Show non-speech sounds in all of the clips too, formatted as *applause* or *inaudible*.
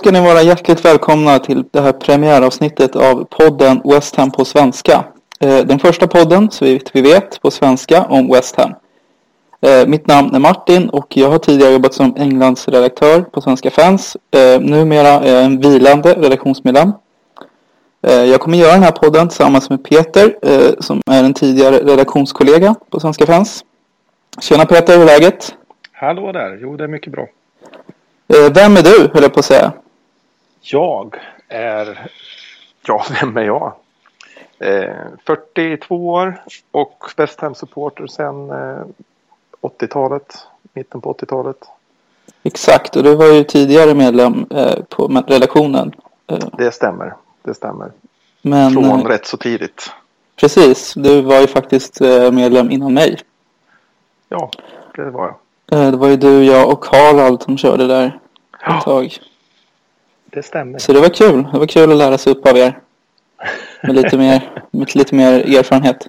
ska ni vara hjärtligt välkomna till det här premiäravsnittet av podden West Ham på svenska. Eh, den första podden, så vitt vi vet, på svenska om West Ham. Eh, mitt namn är Martin och jag har tidigare jobbat som Englands redaktör på Svenska fans. Eh, numera är jag en vilande redaktionsmedlem. Jag kommer göra den här podden tillsammans med Peter som är en tidigare redaktionskollega på Svenska fans. Tjena Peter, hur är läget? Hallå där, jo det är mycket bra. Vem är du, höll jag på att säga? Jag är... Ja, *laughs* vem är jag? Eh, 42 år och West Ham-supporter sedan eh, 80-talet. Mitten på 80-talet. Exakt, och du var ju tidigare medlem eh, på redaktionen. Eh, det stämmer, det stämmer. Men, Från eh, rätt så tidigt. Precis, du var ju faktiskt eh, medlem innan mig. Ja, det var jag. Det var ju du, jag och Harald som körde där ett ja. tag det stämmer. Så det var kul. Det var kul att lära sig upp av er. Med lite mer, *laughs* med lite mer erfarenhet.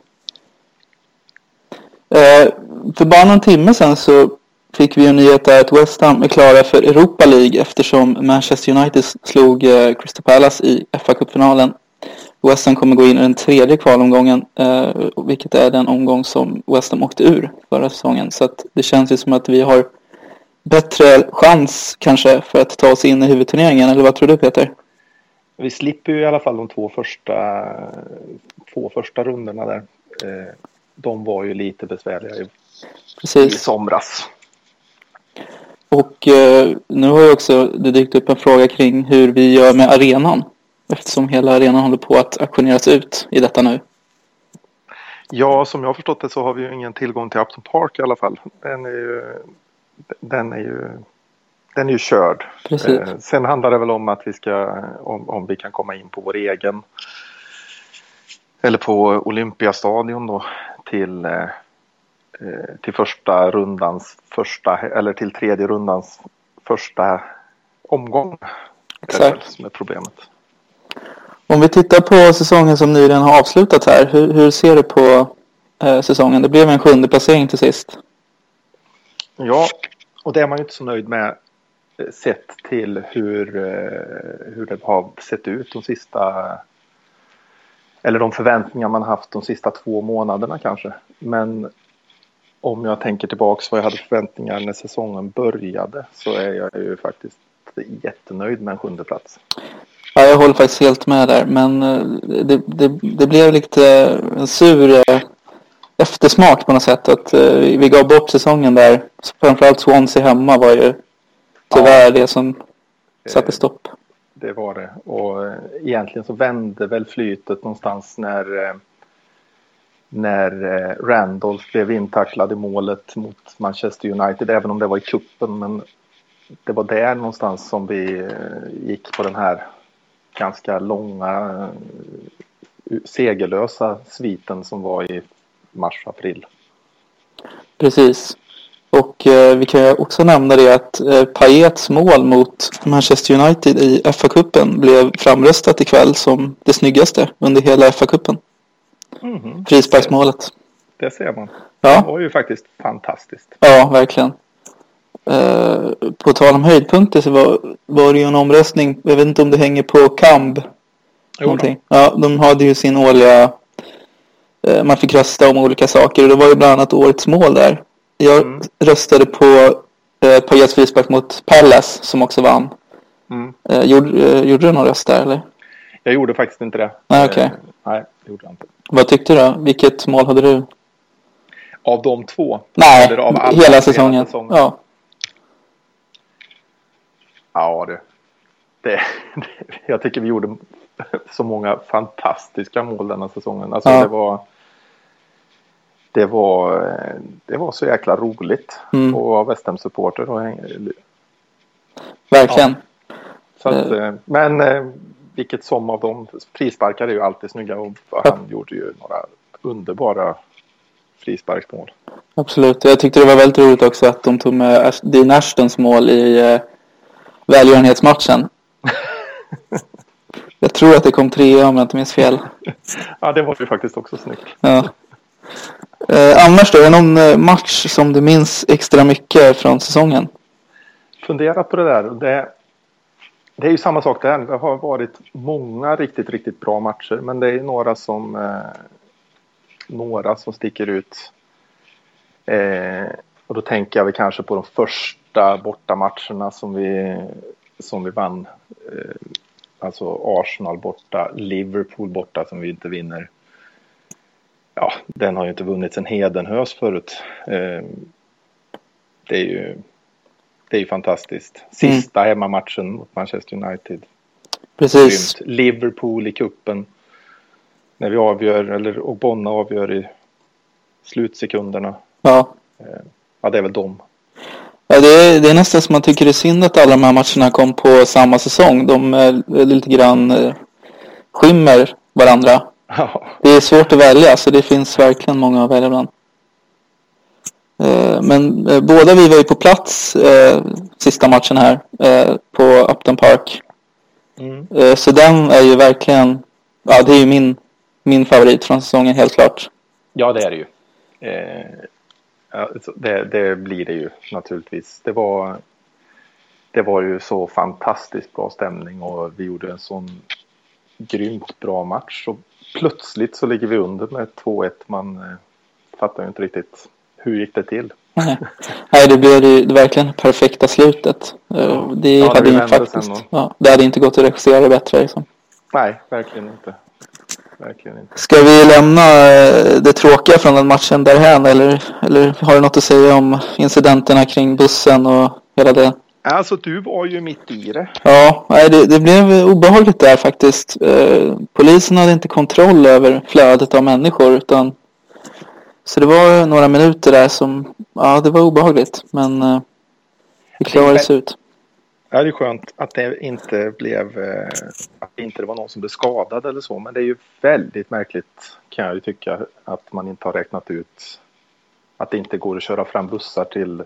Eh, för bara någon timme sedan så fick vi en nyhet där att West Ham är klara för Europa League eftersom Manchester United slog eh, Crystal Palace i fa Cup-finalen. West Ham kommer gå in i den tredje kvalomgången, eh, vilket är den omgång som West Ham åkte ur förra säsongen. Så det känns ju som att vi har bättre chans kanske för att ta oss in i huvudturneringen, eller vad tror du Peter? Vi slipper ju i alla fall de två första, två första rundorna där. Eh, de var ju lite besvärliga i, Precis. i somras. Och eh, nu har ju också det dykt upp en fråga kring hur vi gör med arenan. Eftersom hela arenan håller på att auktioneras ut i detta nu. Ja, som jag har förstått det så har vi ju ingen tillgång till Upton Park i alla fall. Den är ju den är ju, den är ju körd. Eh, sen handlar det väl om att vi ska, om, om vi kan komma in på vår egen eller på Olympiastadion då till, eh, eh till första rundans första eller till tredje rundans första omgång. Exakt. Det som är problemet. Om vi tittar på säsongen som nyligen har avslutats här. Hur, hur ser du på eh, säsongen? Det blev en sjunde placering till sist. Ja, och det är man ju inte så nöjd med eh, sett till hur, eh, hur det har sett ut de sista eller de förväntningar man haft de sista två månaderna kanske. Men om jag tänker tillbaks vad jag hade förväntningar när säsongen började så är jag ju faktiskt jättenöjd med en sjunde plats. Ja, jag håller faktiskt helt med där. Men eh, det, det, det blev lite en sur eftersmak på något sätt. Att uh, vi gav bort säsongen där. Framförallt Swansea hemma var ju tyvärr ja. det som satte stopp. Det var det. Och uh, egentligen så vände väl flytet någonstans när när Randolph blev intacklad i målet mot Manchester United. Även om det var i kuppen men det var där någonstans som vi gick på den här ganska långa segerlösa sviten som var i mars, april. Precis. Och eh, vi kan ju också nämna det att eh, Payets mål mot Manchester United i FA-cupen blev framröstat ikväll som det snyggaste under hela FA-cupen. Mm -hmm. Frisparksmålet. Det ser man. Ja. Det var ju faktiskt fantastiskt. Ja, verkligen. Eh, på tal om höjdpunkter så var, var det ju en omröstning. Jag vet inte om det hänger på KAMB. Någonting. Ja, de hade ju sin årliga man fick rösta om olika saker och det var ju bland annat årets mål där. Jag mm. röstade på eh, Pajets frispark mot Pallas som också vann. Mm. Eh, gjorde, eh, gjorde du någon röst där eller? Jag gjorde faktiskt inte det. Nej. Okay. Eh, nej, det gjorde jag inte. Vad tyckte du då? Vilket mål hade du? Av de två? Nej, av alla, hela, säsongen. hela säsongen. Ja. Ja, det, det, *laughs* Jag tycker vi gjorde så många fantastiska mål denna säsongen. Alltså ja. det var det var, det var så jäkla roligt mm. att vara West supporter Verkligen. Ja. Så att, uh. Men eh, vilket som av dem, frisparkar är ju alltid snygga och han gjorde ju några underbara frisparksmål. Absolut, jag tyckte det var väldigt roligt också att de tog med Dean Ashtons mål i eh, välgörenhetsmatchen. *laughs* jag tror att det kom trea om jag inte minns fel. ja, det var ju faktiskt också snyggt. Ja. Eh, annars då, är det någon eh, match som du minns extra mycket från säsongen? Fundera på det där. Det, det är ju samma sak där. Det har varit många riktigt, riktigt bra matcher. Men det är några som, eh, några som sticker ut. Eh, och då tänker jag väl kanske på de första bortamatcherna som vi, som vi vann. Eh, alltså Arsenal borta, Liverpool borta som vi inte vinner. Ja, den har ju inte vunnits en hedenhös förut. Eh, det är ju det är ju fantastiskt. Sista mm. hemmamatchen mot Manchester United. Precis. Grymt. Liverpool i kuppen När vi avgör, eller och Bonna avgör i slutsekunderna. Ja. Eh, ja, det är väl dem. Ja, det är, det är nästan som man tycker det är synd att alla de här matcherna kom på samma säsong. De är lite grann eh, skymmer varandra. Ja. Det är svårt att välja, så det finns verkligen många att välja bland. Eh, men eh, båda vi var ju på plats eh, sista matchen här på Upton Park. Mm. Så den är ju verkligen, ja det är ju min, min favorit från säsongen helt klart. Ja det är det ju. det, det blir det ju naturligtvis. Det var, det var ju så fantastiskt bra stämning och vi gjorde en sån grymt bra match. Och plötsligt så ligger vi under med 2-1. Man fattar ju inte riktigt hur gick det till? Nej, det blev det verkligen perfekta slutet. Eh, det, ja, hade det, faktiskt, ja, det hade inte gått att regissera bättre. Liksom. Nej, verkligen inte. Verkligen inte. Ska vi lämna eh, det tråkiga från den matchen därhän eller, eller har du något att säga om incidenterna kring bussen och hela det? Alltså du var ju mitt i det. Ja, nej, det, det blev obehagligt där faktiskt. Eh, polisen hade inte kontroll över flödet av människor utan så det var några minuter där som, ja det var obehagligt men eh, det klarades ut. Ja, det är skönt att det inte blev, eh, att det inte var någon som blev skadad eller så. Men det är ju väldigt märkligt kan jag ju tycka att man inte har räknat ut att det inte går att köra fram bussar till,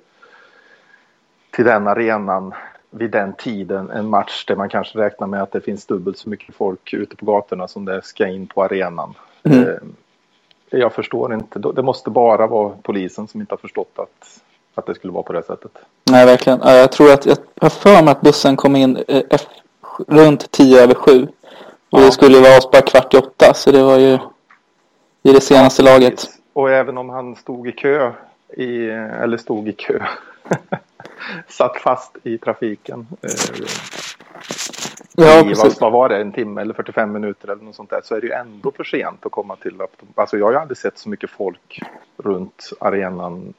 till den arenan vid den tiden. En match där man kanske räknar med att det finns dubbelt så mycket folk ute på gatorna som det ska in på arenan. Mm. Eh, jag förstår inte. Det måste bara vara polisen som inte har förstått att, att det skulle vara på det sättet. Nej, verkligen. Jag tror att jag har för mig att bussen kom in eh, runt tio över sju. Och ja. det skulle vara oss bara kvart i åtta. Så det var ju i det senaste laget. Och även om han stod i kö, i, eller stod i kö, *laughs* *laughs* satt fast i trafiken. Eh, ja, i, vad, vad var det, en timme eller 45 minuter eller något sånt där så är det ju ändå för sent att komma till. Alltså jag har ju aldrig sett så mycket folk runt arenan.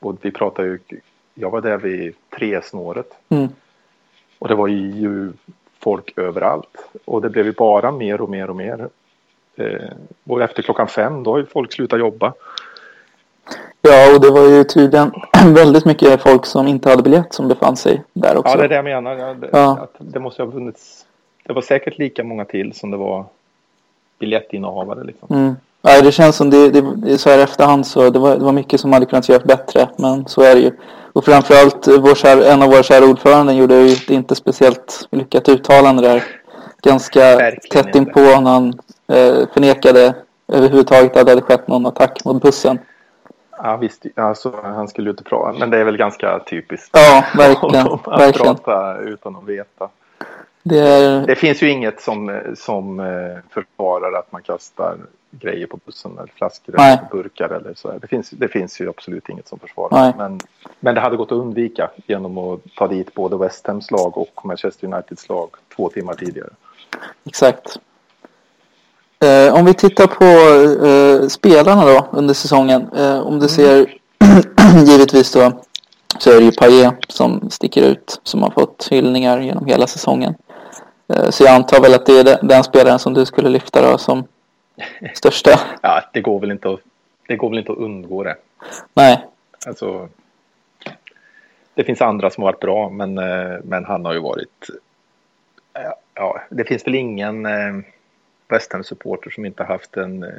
Och vi pratar ju, jag var där vid tre-snåret. Mm. Och det var ju folk överallt. Och det blev ju bara mer och mer och mer. Eh, och efter klockan fem då har ju folk slutat jobba. Ja, och det var ju tydligen *clears throat* väldigt mycket folk som inte hade biljett som befann sig där också. Ja, det är det jag menar. Ja, det, ja. Det måste ha funnits. Det var säkert lika många till som det var biljettinnehavare. Liksom. Mm. Ja, det känns som det, det, så här efterhand så det var, det var mycket som hade kunnat göras bättre. Men så är det ju. Och framförallt vår kär, en av våra kära ordförande gjorde ju ett inte speciellt lyckat uttalande där. Ganska Verkligen tätt inpå när han eh, förnekade överhuvudtaget att det hade skett någon attack mot bussen. Ja visst, alltså, han skulle ut och prata. Men det är väl ganska typiskt. Ja, verkligen. *laughs* att verkligen. prata utan att veta. Det, är... det finns ju inget som, som eh, försvarar att man kastar grejer på bussen eller flaskor Nej. eller burkar eller så. Det finns, det finns ju absolut inget som försvarar. Men, men det hade gått att undvika genom att ta dit både West Hams lag och Manchester Uniteds lag två timmar tidigare. Exakt. Eh, om vi tittar på eh, spelarna då under säsongen. Eh, om du mm. ser *clears throat* givetvis då så är det ju Paille som sticker ut som har fått hyllningar genom hela säsongen. Eh, så jag antar väl att det är den spelaren som du skulle lyfta då som *laughs* största. ja, det går väl inte att, det går väl inte att undgå det. Nej. Alltså, det finns andra som har varit bra men, eh, men han har ju varit ja, det finns väl ingen eh, West supporter som inte haft en, eh,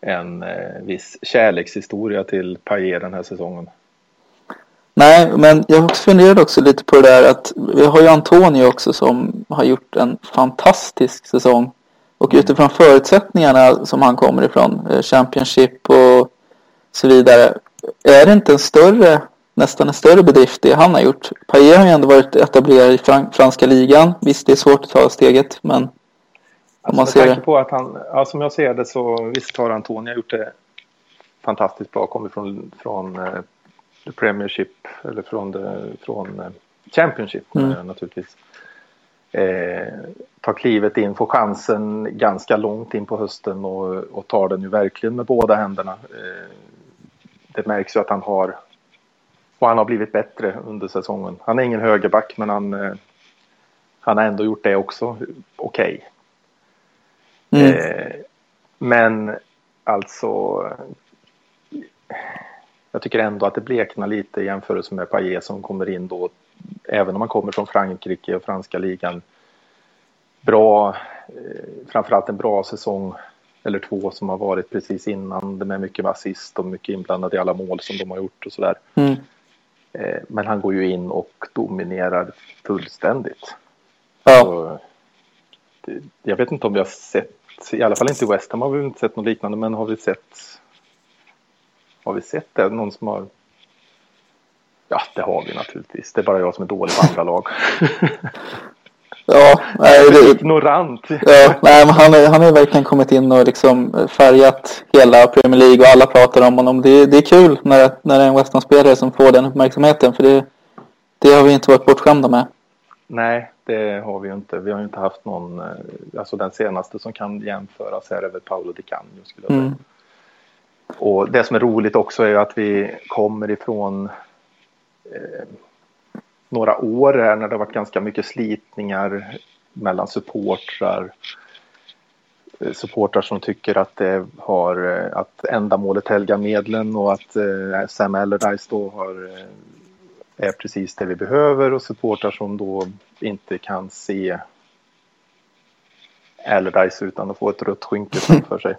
en eh, viss kärlekshistoria till Paille den här säsongen. Nej, men jag funderade också lite på det där att vi har ju Antonio också som har gjort en fantastisk säsong. Och mm. utifrån förutsättningarna som han kommer ifrån, eh, Championship och så vidare. Är det inte en större nästan en större bedrift det han har gjort. Payet har ju ändå varit etablerad i fran franska ligan. Visst, det är svårt att ta steget, men alltså, man ser det. på att han, ja, som jag ser det så visst har Antonia gjort det fantastiskt bra. Kommer från, från the Premiership eller från, the, från uh, Championship mm. naturligtvis. Eh, tar klivet in, får chansen ganska långt in på hösten och, och tar den ju verkligen med båda händerna. Eh, det märks ju att han har och han har blivit bättre under säsongen. Han är ingen högerback men han, eh, han har ändå gjort det också okej. Okay. Mm. Eh, men alltså jag tycker ändå att det bleknar lite i jämförelse med Payet som kommer in då även om man kommer från Frankrike och franska ligan. Bra, eh, framförallt en bra säsong eller två som har varit precis innan med mycket assist och mycket inblandad i alla mål som de har gjort och sådär. Mm. Eh, men han går ju in och dominerar fullständigt. Ja. Så, jag vet inte om vi har sett, i alla fall inte i West Ham har vi inte sett något liknande, men har vi sett har vi sett det? Någon som har Ja, det har vi naturligtvis. Det är bara jag som är dålig på andra lag. *laughs* ja, nej, det... Ignorant. Ja, nej, men han, han har verkligen kommit in och liksom färgat hela Premier League och alla pratar om honom. Det, det är kul när, när det är en West spelare som får den uppmärksamheten. För det, det har vi inte varit bortskämda med. Nej, det har vi ju inte. Vi har ju inte haft någon, eh, alltså den senaste som kan jämföras här är väl Paolo Di Canio skulle jag säga. Mm. Och det som är roligt också är att vi kommer ifrån eh, några år här när det har varit ganska mycket slitningar mellan supportrar. Eh, supportrar som tycker att det har eh, att ändamålet helgar medlen och att eh, Sam Allardyce då har är precis det vi behöver och supportrar som då inte kan se Allardyce utan att få ett rött skynke *laughs* framför sig.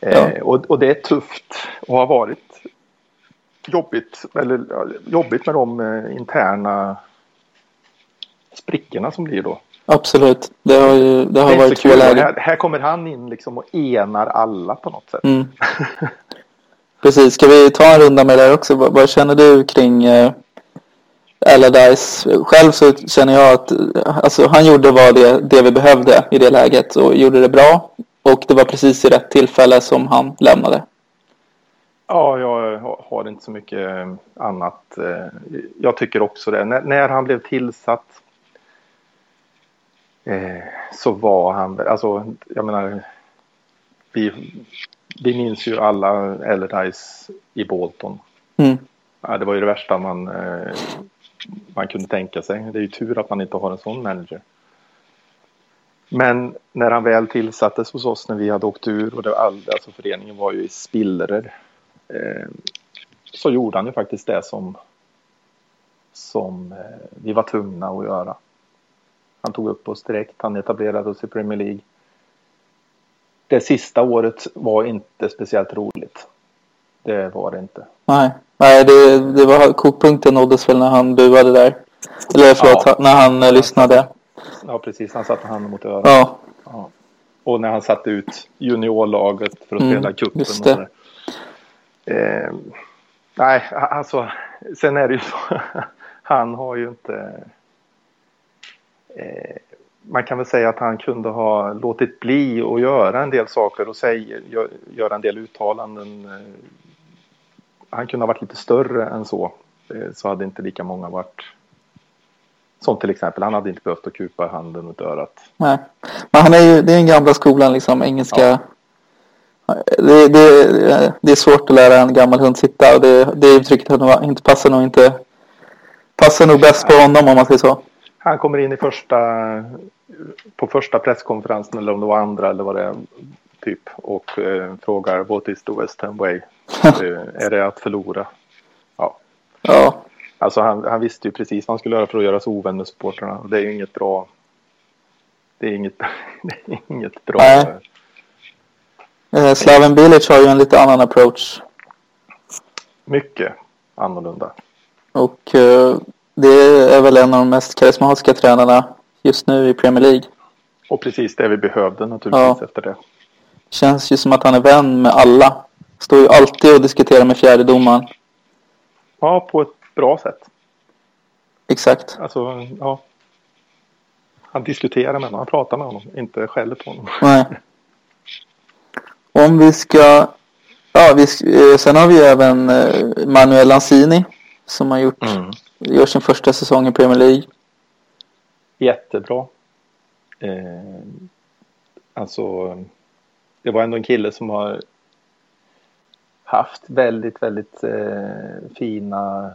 ja. eh, och, och, det är tufft och har varit jobbigt, eller, jobbigt med de eh, interna sprickorna som blir då. Absolut, det har, ju, det har det varit lägen. Här, här, kommer han in liksom och enar alla på något sätt. Mm. Precis, ska vi ta en runda med det också? Vad, vad känner du kring eh, Allardyce? Själv så känner jag att alltså, han gjorde vad det, det vi behövde i det läget och gjorde det bra. Och det var precis i rätt tillfälle som han lämnade. Ja, jag har inte så mycket eh, annat. Eh, jag tycker också det. När han blev tillsatt eh, så var han, alltså jag menar, vi, vi minns ju alla Allardyce i Bolton. Mm. Ja, det var ju det värsta man, man kunde tänka sig. Det är ju tur att man inte har en sån manager. Men när han väl tillsattes hos oss när vi hade åkt ur och det, alltså föreningen var ju i spillror Eh, så gjorde han ju faktiskt det som, som eh, vi var tvungna att göra. Han tog upp oss direkt, han etablerade oss i Premier League. Det sista året var inte speciellt roligt. Det var det inte. Nej, Nej det, det var kokpunkten nåddes väl när han buade där. Eller förlåt, ja. när han eh, lyssnade. Ja, precis. Han satte handen mot örat. Ja. ja. Och när han satte ut juniorlaget för att mm, spela cupen. Och så Eh, nej, alltså sen är det ju så. *laughs* Han har ju inte. Eh, man kan väl säga att han kunde ha låtit bli att göra en del saker och säga, gö, göra en del uttalanden. Han kunde ha varit lite större än så. Eh, så hade inte lika många varit som till exempel, han hade inte behövt att kupa handen mot örat. Nej, men han är ju, det är den gamla skolan liksom, engelska ja. Det, det, det, är svårt att lära en gammal hund sitta och det, det uttrycket inte passar nog inte passar nog bäst på honom om man säger så. Han kommer in i första på första presskonferensen eller om det var andra eller vad det är typ och eh, frågar what is the West Ham way? Är det att förlora? Ja. ja. Alltså han, han, visste ju precis vad han skulle göra för att göra sig ovän med supportrarna. Det är ju inget bra. Det är inget, *laughs* det är inget bra. Nej. Eh, Slaven Bilic har ju en lite annan approach. Mycket annorlunda. Och eh, det är väl en av de mest karismatiska tränarna just nu i Premier League. Och precis det vi behövde naturligtvis ja. efter det. Känns ju som att han är vän med alla. Står ju alltid och diskuterar med fjärdedomaren. Ja, på ett bra sätt. Exakt. Alltså, ja. Han diskuterar med honom, han pratar med honom, inte skäller på honom. Nej. Om vi ska... Ja, vi, eh, sen har vi även eh, Manuel Lanzini som har gjort, mm. gör sin första säsong i Premier League. Jättebra. Eh, alltså, det var ändå en kille som har haft väldigt, väldigt eh, fina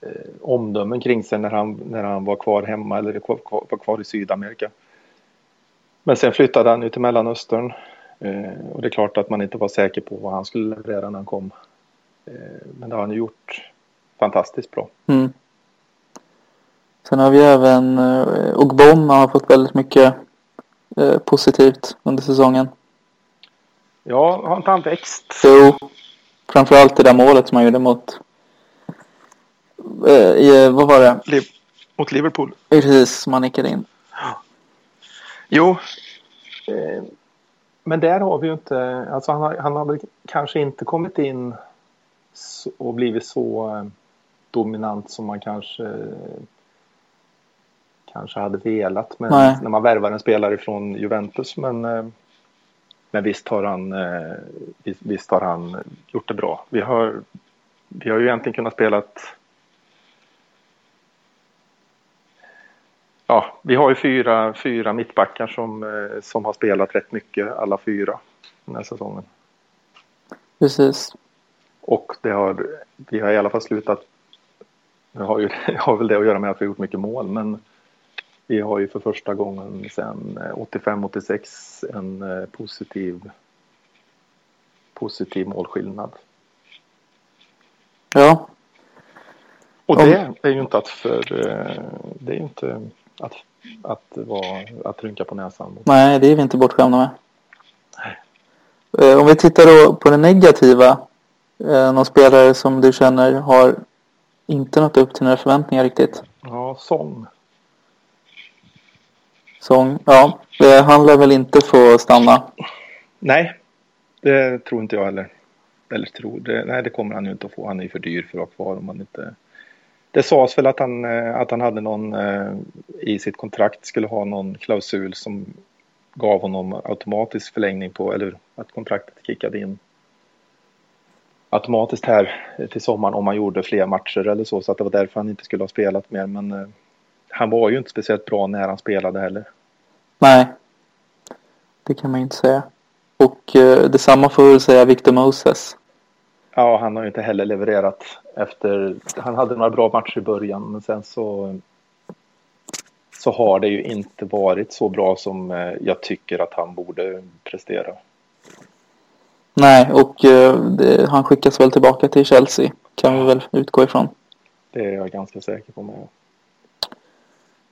eh, omdömen kring sig när han, när han var kvar hemma eller var, var kvar i Sydamerika. Men sen flyttade han ut till Mellanöstern eh, och det är klart att man inte var säker på vad han skulle leverera när han kom. Eh, men det har han gjort fantastiskt bra. Mm. Sen har vi även eh, Ogbom har fått väldigt mycket eh, positivt under säsongen. Ja, har inte han växt? Jo. Framförallt det där målet som han gjorde mot... Eh, i, vad var det? Liv mot Liverpool. Precis, som han nickade in. Jo. Eh, men där har vi ju inte... Alltså han har, han har väl kanske inte kommit in och blivit så eh, dominant som man kanske kanske hade velat med, när man värvar en spelare från Juventus. Men, eh, men visst, har han, eh, visst, visst har han gjort det bra. Vi har, vi har ju egentligen kunnat spela Ja, vi har ju fyra, fyra mittbackar som, eh, som har spelat rätt mycket, alla fyra, den här säsongen. Precis. Och det har, vi har i alla fall slutat, det har, ju, *laughs* har väl det att göra med att vi har gjort mycket mål, men vi har ju för första gången sedan 85-86 eh, en eh, positiv, positiv målskillnad. Ja. Och det är ju inte att för, eh, det är ju inte att, att, vara, att rynka på näsan. Nej, det är vi inte bortskämda med. Nej. Om vi tittar då på det negativa. Någon spelare som du känner har inte nått upp till några förväntningar riktigt? Ja, Sång sång. Ja, han lär väl inte få stanna? Nej, det tror inte jag heller. Eller tror, det, nej det kommer han ju inte att få. Han är ju för dyr för att vara kvar om man inte... Det sades väl att han, eh, att han hade någon eh, i sitt kontrakt skulle ha någon klausul som gav honom automatisk förlängning på, eller att kontraktet kickade in automatiskt här till sommaren om han gjorde fler matcher eller så. Så att det var därför han inte skulle ha spelat mer. Men eh, han var ju inte speciellt bra när han spelade heller. Nej, det kan man inte säga. Och eh, detsamma får väl säga Victor Moses. Ja, han har ju inte heller levererat efter... Han hade några bra matcher i början, men sen så... Så har det ju inte varit så bra som eh, jag tycker att han borde prestera. Nej, och eh, det, han skickas väl tillbaka till Chelsea. Kan vi väl utgå ifrån. Det är jag ganska säker på. Med.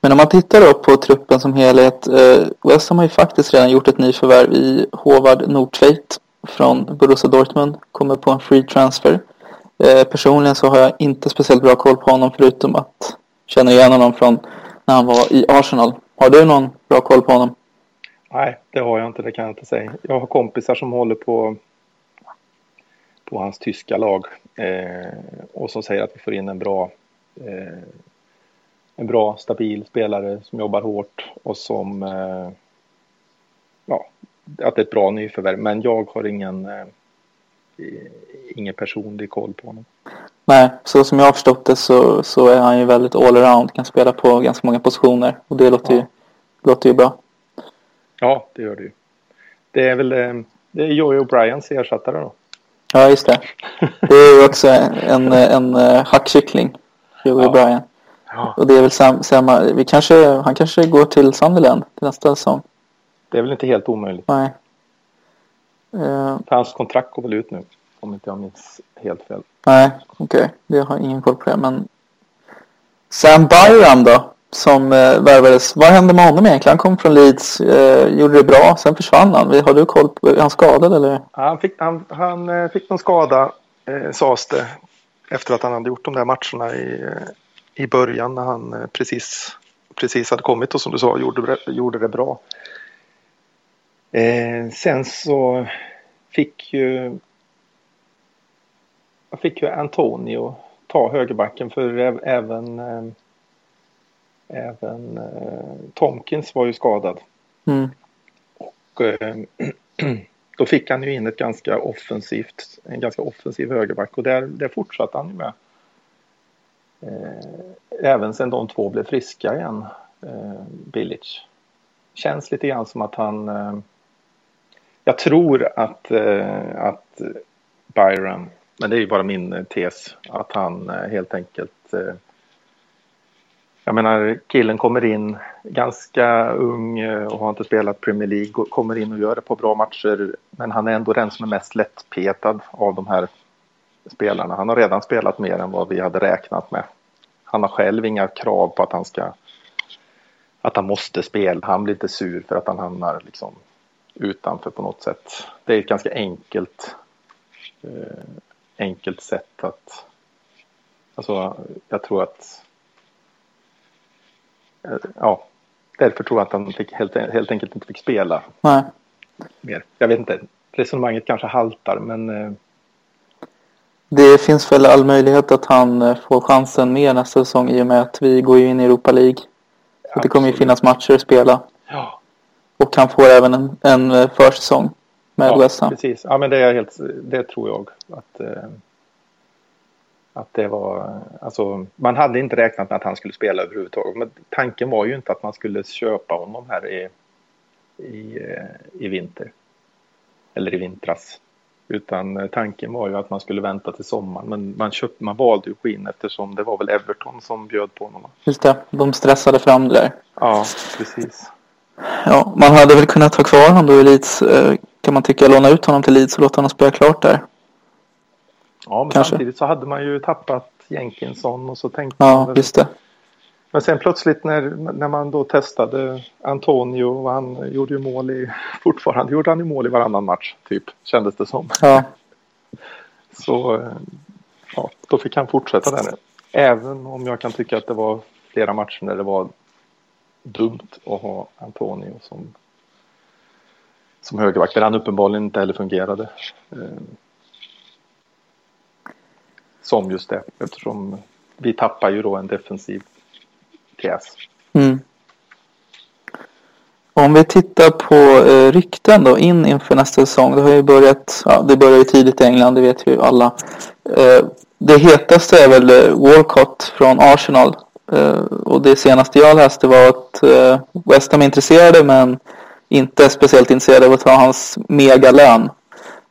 Men om man tittar då på truppen som helhet. Eh, West Ham har ju faktiskt redan gjort ett nyförvärv i Håvard Nordtveit från Borussia Dortmund. Kommer på en free transfer. Eh, personligen så har jag inte speciellt bra koll på honom förutom att känna igen honom från när han var i Arsenal. Har du någon bra koll på honom? Nej, det har jag inte. Det kan jag inte säga. Jag har kompisar som håller på på hans tyska lag eh, och som säger att vi får in en bra eh, en bra, stabil spelare som jobbar hårt och som eh, ja, att det är ett bra nyförvärv. Men jag har ingen, eh, ingen personlig koll på honom. Nej, så som jag har förstått det så, så är han ju väldigt allround, kan spela på ganska många positioner och det låter, ja. ju, låter ju bra. Ja, det gör det ju. Det är väl eh, det är Joey O'Briens ersättare då. Ja, just det. Det är ju också en, en, en eh, hackkyckling, Joey ja. O'Brien. Ja. Och det är väl sam, samma, vi kanske, han kanske går till Sunderland till nästa säsong. Det är väl inte helt omöjligt. Nej. Uh, Hans kontrakt går väl ut nu. Om inte jag minns helt fel. Nej, okej. Okay. Jag har ingen koll på det. Men Sam Byram då? Som eh, värvades. Vad hände med honom egentligen? Han kom från Leeds. Eh, gjorde det bra. Sen försvann han. Har du koll på? Är han skadad eller? Han fick, han, han eh, fick någon skada. Eh, sades det. Efter att han hade gjort de där matcherna i eh, i början när han eh, precis, precis hade kommit och som du sa gjorde, gjorde det bra. Eh, sen så fick ju fick ju Antonio ta högerbacken för även eh, även eh, Tomkins var ju skadad. Mm. Och eh, *clears throat* då fick han ju in ett ganska offensivt, en ganska offensiv högerback och där, där fortsatte han ju med. Eh, även sen de två blev friska igen, eh, Bilic. Känns lite grann som att han... Eh, jag tror att, eh, att Byron, men det är ju bara min eh, tes, att han eh, helt enkelt eh, jag menar, killen kommer in ganska ung eh, och har inte spelat Premier League och kommer in och gör det på bra matcher. Men han är ändå den som är mest lättpetad av de här spelarna. Han har redan spelat mer än vad vi hade räknat med. Han har själv inga krav på att han ska att han måste spela. Han blir inte sur för att han hamnar liksom utanför på något sätt. Det är ett ganska enkelt eh, enkelt sätt att alltså jag tror att Eh, ja, därför tror jag att han fick helt, helt enkelt inte fick spela Nej. mer. Jag vet inte, resonemanget kanske haltar men eh, det finns väl all möjlighet att han eh, får chansen mer nästa säsong i och med att vi går in i Europa League. Så det kommer ju finnas matcher att spela. Ja. Och han får även en, en försäsong med ja, West Ham. Precis, ja men det, är helt, det tror jag. Att, eh, att det var, alltså, man hade inte räknat med att han skulle spela överhuvudtaget. Men tanken var ju inte att man skulle köpa honom här i, i, eh, i vinter. Eller i vintras. Utan eh, tanken var ju att man skulle vänta till sommaren. Men man, köpt, man valde ju att gå in eftersom det var väl Everton som bjöd på honom. Just det, de stressade fram det där. Ja, precis. Ja, man hade väl kunnat ha kvar honom då i Leeds. Eh, kan man tycka, låna ut honom till Leeds och låta honom spela klart där. Ja, men Kanske. samtidigt så hade man ju tappat Jenkinson och så tänkte ja, man väl... just det. Men sen plötsligt när, när man då testade Antonio och han gjorde ju mål i, fortfarande gjorde han ju mål i varannan match typ, kändes det som. Ja. *laughs* Så ja, då fick han fortsätta där. Även om jag kan tycka att det var flera matcher när det var dumt att ha Antonio som, som högerback, där han uppenbarligen inte heller fungerade. Eh, som just det eftersom vi tappar ju då en defensiv pjäs. Mm. Om vi tittar på eh, rykten då in inför nästa säsong. Det har ju börjat, ja, det börjar ju tidigt i England, det vet ju alla. Eh, det hetaste är väl eh, Walcott från Arsenal. Eh, och det senaste jag läste var att eh, West Ham är intresserade men inte speciellt intresserade av att ta hans megalön.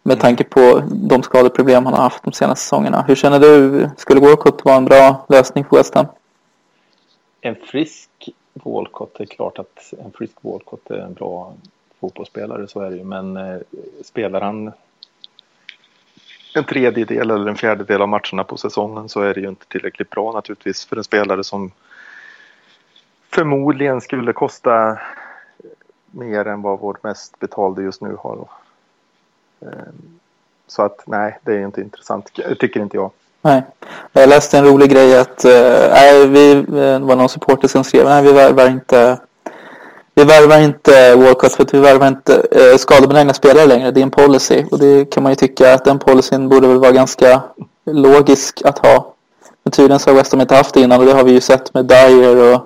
Med tanke på de skadeproblem han har haft de senaste säsongerna. Hur känner du? Skulle Walcott vara en bra lösning för West Ham? En frisk Walcott, det är klart att en frisk Walcott är en bra fotbollsspelare, så är det ju. Men eh, spelar han en tredjedel eller en fjärdedel av matcherna på säsongen så är det ju inte tillräckligt bra naturligtvis för en spelare som förmodligen skulle kosta mer än vad vår mest betalde just nu har. Ehm, så att nej, det är inte intressant, tycker inte jag. Nej, jag läste en rolig grej att äh, vi, eh, det var någon supporter som skrev nej vi värvar inte vi värvar inte Walcott för att vi värvar inte eh, skadebenägna spelare längre. Det är en policy och det kan man ju tycka att den policyn borde väl vara ganska logisk att ha. Men tydligen så har West Ham inte haft det innan och det har vi ju sett med Dyer och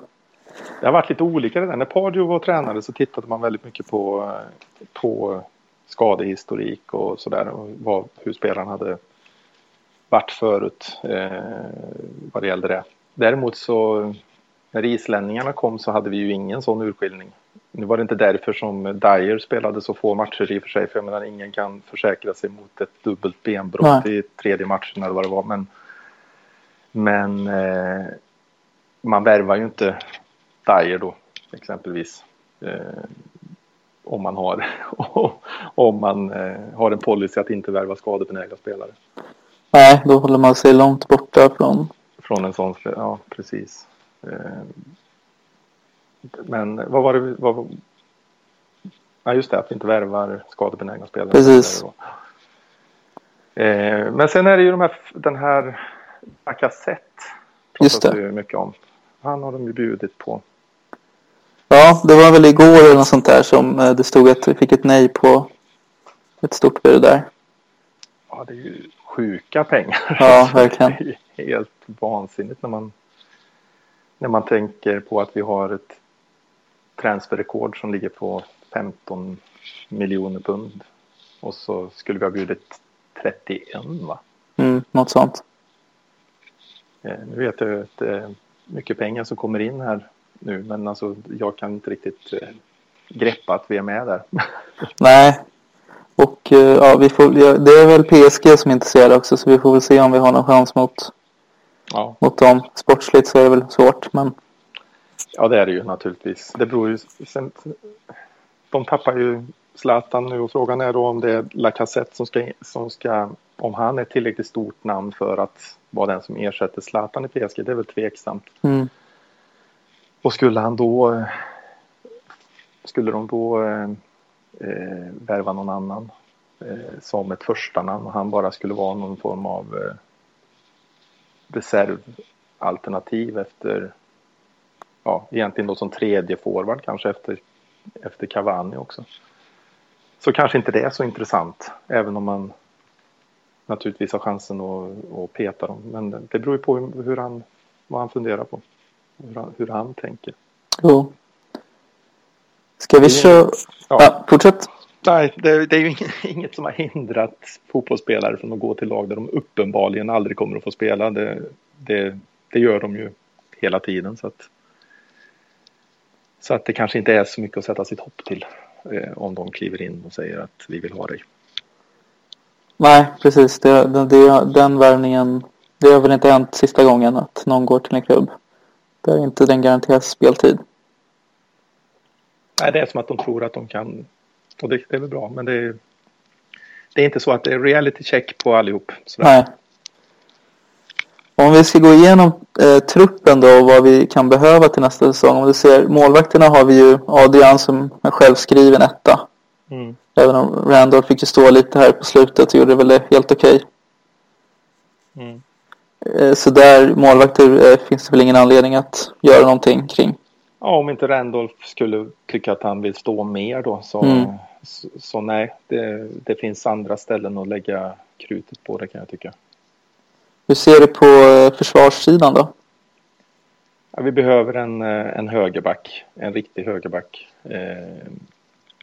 det har varit lite olika det där. När Pardew var tränare så tittade man väldigt mycket på, på skadehistorik och sådär. Och hur spelaren hade varit förut eh, vad det gällde det. Däremot så när islänningarna kom så hade vi ju ingen sån urskiljning. Nu var det inte därför som Dyer spelade så få matcher i och för sig. För jag menar ingen kan försäkra sig mot ett dubbelt benbrott Nej. i tredje matchen eller vad det var. Men, men eh, man värvar ju inte Dyer då exempelvis. Eh, om man har, *laughs* om man eh, har en policy att inte värva skadebenägna spelare. Nej, då håller man sig långt borta från... Från en sån ja precis. Eh, men vad var det, vad, ja just det, att vi inte värvar skadebenägna spelare. Precis. Eh, men sen är det ju de här, den här Lacazette. Just det. Ju mycket om. Han har de ju bjudit på. Ja, det var väl igår eller något sånt där som eh, det stod att vi fick ett nej på ett stort bud där. Ja, det är ju sjuka pengar. Ja, *laughs* verkligen. helt vansinnigt när man, när man tänker på att vi har ett transferrekord som ligger på 15 miljoner pund. Och så skulle vi ha bjudit 31 va? Mm, något sånt. Eh, nu vet jag att det är mycket pengar som kommer in här nu men alltså jag kan inte riktigt eh, greppa att vi är med där. *laughs* Nej, och eh, ja, vi får, det är väl PSG som är intresserade också så vi får väl se om vi har någon chans mot, ja. mot dem. Sportsligt så är det väl svårt men... Ja det är det ju naturligtvis. Det beror ju... Sen, de tappar ju Zlatan nu och frågan är då om det är Lacazette som ska, som ska... Om han är tillräckligt stort namn för att vara den som ersätter Zlatan i PSG. Det är väl tveksamt. Mm. Och skulle han då... Skulle de då eh, värva någon annan eh, som ett första namn och han bara skulle vara någon form av eh, reservalternativ efter, ja egentligen då som tredje forward kanske efter, efter Cavani också. Så kanske inte det är så intressant även om man naturligtvis har chansen att, att peta dem. Men det beror ju på hur han, vad han funderar på. Hur han, hur han tänker. Jo. Ska vi köra? Ja. ja, fortsätt. Nej, det, det är ju *laughs* inget, som har hindrat fotbollsspelare från att gå till lag där de uppenbarligen aldrig kommer att få spela. Det, det, det gör de ju hela tiden. Så att, så att det kanske inte är så mycket att sätta sitt hopp till eh, om de kliver in och säger att vi vill ha dig. Nej, precis. Det, det, den värvningen, det har väl inte hänt sista gången att någon går till en klubb. Där inte den garanteras speltid. Nej, det är som att de tror att de kan. Och det, det är väl bra, men det är, det är inte så att det är reality check på allihop. Sådär. Nej. Om vi ska gå igenom eh, truppen då och vad vi kan behöva till nästa säsong. Om du ser målvakterna har vi ju Adrian som en självskriven etta. Mm. Även om Randall fick ju stå lite här på slutet och gjorde väl det helt okej. Okay. Mm. Eh, så där målvakter eh, finns det väl ingen anledning att göra någonting kring. Ja, om inte Randolph skulle tycka att han vill stå mer då så, mm. så, så, nej, det, det, finns andra ställen att lägga krutet på det kan jag tycka. Hur ser du på eh, försvarssidan då? Ja, vi behöver en, eh, en högerback, en riktig högerback eh,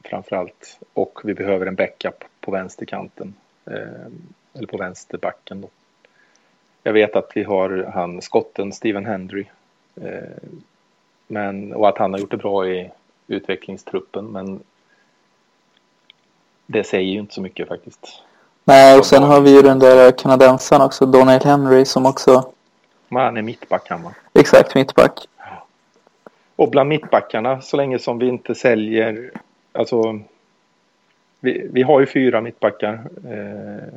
framförallt. Och vi behöver en backup på vänsterkanten, eh, eller på vänsterbacken då. Jag vet att vi har han skotten Steven Hendry eh, men, och att han har gjort det bra i utvecklingstruppen. Men det säger ju inte så mycket faktiskt. Nej, och sen har vi ju den där kanadensaren också, Donald Henry, som också... Men han är mittback han va? Exakt, mittback. Och bland mittbackarna, så länge som vi inte säljer... Alltså... Vi, vi har ju fyra mittbackar. Eh,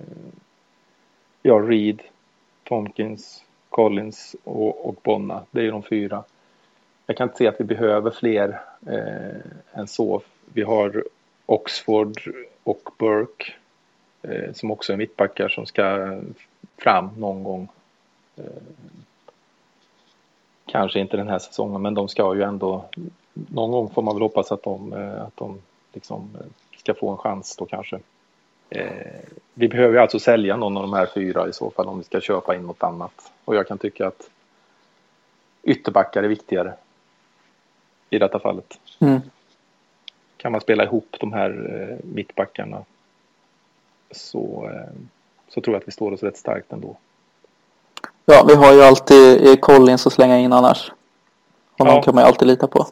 har Reed, Tomkins, Collins och, och Bonna. Det är ju de fyra jag kan inte se att vi behöver fler eh, än så. Vi har Oxford och Burke eh, som också är mittbackar som ska fram någon gång. Eh, kanske inte den här säsongen men de ska ju ändå någon gång får man väl hoppas att de, eh, att de liksom eh, ska få en chans då kanske. Eh, vi behöver alltså sälja någon av de här fyra i så fall om vi ska köpa in något annat. Och jag kan tycka att ytterbackar är viktigare i detta fallet. Mm. Kan man spela ihop de här eh, mittbackarna så, eh, så tror jag att vi står oss rätt starkt ändå. Ja, vi har ju alltid Collins att slänga in annars. Honom ja. kan man ju alltid lita på.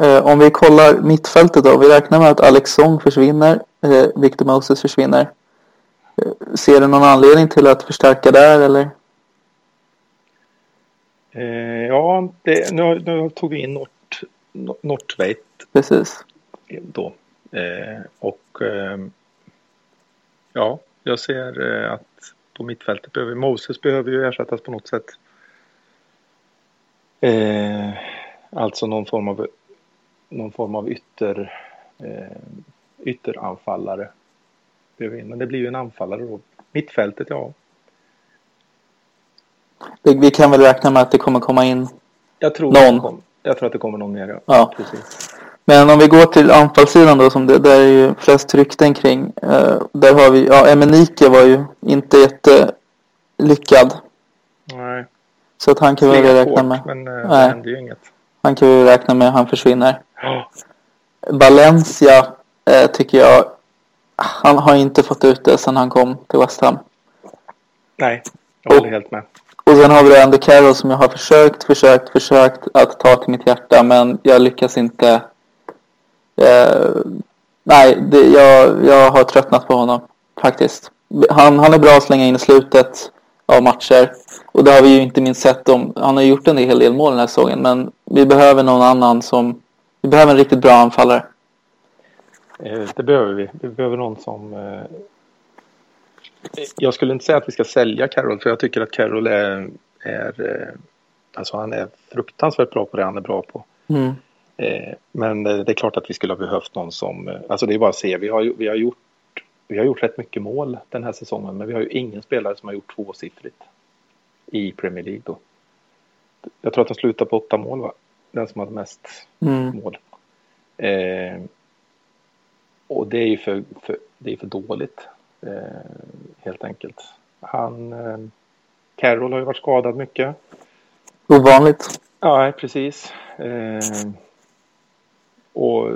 Eh, om vi kollar mittfältet då. Vi räknar med att Alex Song försvinner. Eh, Victor Moses försvinner. Eh, ser du någon anledning till att förstärka där eller? Eh, ja, det, nu, nu, tog vi in Nort, Nortveit. Precis. Då. Eh, och eh, ja, jag ser eh, att på mittfältet behöver Moses behöver ju ersättas på något sätt. Eh, alltså någon form av någon form av ytter eh, ytteranfallare. Men det blir ju en anfallare då. Mittfältet, ja vi kan väl räkna med att det kommer komma in jag tror någon. Kom, jag tror att det kommer någon mer. Ja. Precis. Men om vi går till anfallssidan då, som det där är ju flest rykten kring. Eh, där har vi, ja, Emenike var ju inte jätte lyckad. Nej. Så att han kan väl räkna med. Men eh, det händer ju inget. Han kan väl räkna med han försvinner. Ja. Valencia eh, tycker jag. Han har inte fått ut det sedan han kom till West Ham. Nej, jag håller och, helt med. Och sen har vi Andy Carroll som jag har försökt, försökt, försökt att ta till mitt hjärta. Men jag lyckas inte. Eh, nej, det, jag, jag har tröttnat på honom faktiskt. Han, han är bra att slänga in i slutet av matcher. Och det har vi ju inte minst sett om. Han har gjort en hel del mål den här säsongen. Men vi behöver någon annan som... Vi behöver en riktigt bra anfallare. Eh, det behöver vi. Vi behöver någon som... Eh, Eh, jag skulle inte säga att vi ska sälja Carroll för jag tycker att Carroll är... är eh, alltså han är fruktansvärt bra på det han är bra på. Mm. Men det är klart att vi skulle ha behövt någon som... Alltså det är bara att se. Vi har, vi har gjort vi har gjort rätt mycket mål den här säsongen men vi har ju ingen spelare som har gjort tvåsiffrigt i Premier League då. Jag tror att de slutar på åtta mål va? Den som hade mest mm. mål. Eh, och det är ju för, för, det är för dåligt eh, helt enkelt. Han, eh, Carroll har ju varit skadad mycket. Ovanligt. Ja, precis. Eh, och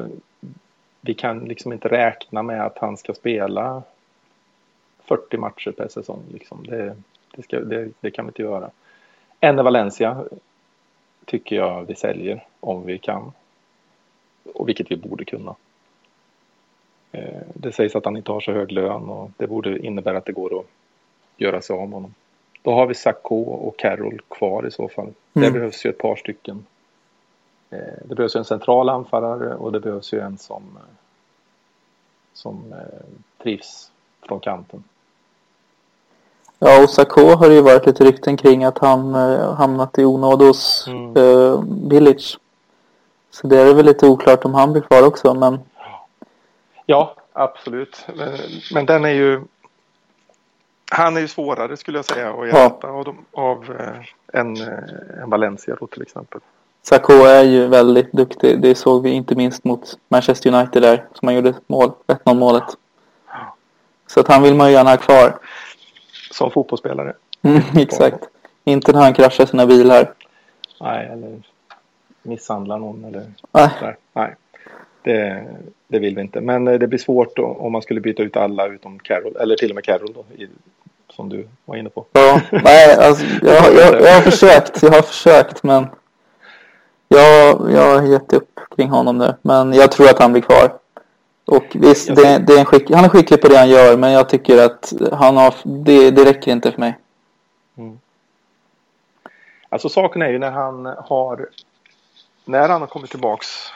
vi kan liksom inte räkna med att han ska spela 40 matcher per säsong. Liksom. Det, det, ska, det, det kan vi inte göra. Enne Valencia tycker jag vi säljer om vi kan. Och vilket vi borde kunna. Eh, det sägs att han inte har så hög lön och det borde innebära att det går att göra sig av med honom. Då har vi Sacco och Carroll kvar i så fall. Mm. Det behövs ju ett par stycken. Eh, det behövs ju en central anfallare och det behövs ju en som, eh, som trivs från kanten. Ja, och Sacco har ju varit lite rykten kring att han hamnat i onåd hos mm. Village. Så det är väl lite oklart om han blir kvar också, men Ja, absolut. Men, men den är ju... Han är ju svårare skulle jag säga att ersätta ja. av, de, av eh, en, eh, en Valencia då till exempel. Sacco är ju väldigt duktig. Det såg vi inte minst mot Manchester United där som han gjorde mål, 1-0 målet. Så att han vill man ju gärna ha kvar. Som fotbollsspelare. Mm, *laughs* exakt. Inte när han kraschar sina bilar. Nej, eller misshandlar någon eller Nej. Där. Nej. Det, det vill vi inte. Men eh, det blir svårt om man skulle byta ut alla utom Carol, eller till och med Carol då, i, som du var inne på. Ja, nej, alltså, jag, jag, jag har försökt, jag har försökt men jag, jag har gett upp kring honom nu. Men jag tror att han blir kvar. Och visst, det, det är skick, han är skicklig på det han gör men jag tycker att han har, det, det räcker inte för mig. Mm. Alltså saken är ju när han har, när han har kommit tillbaks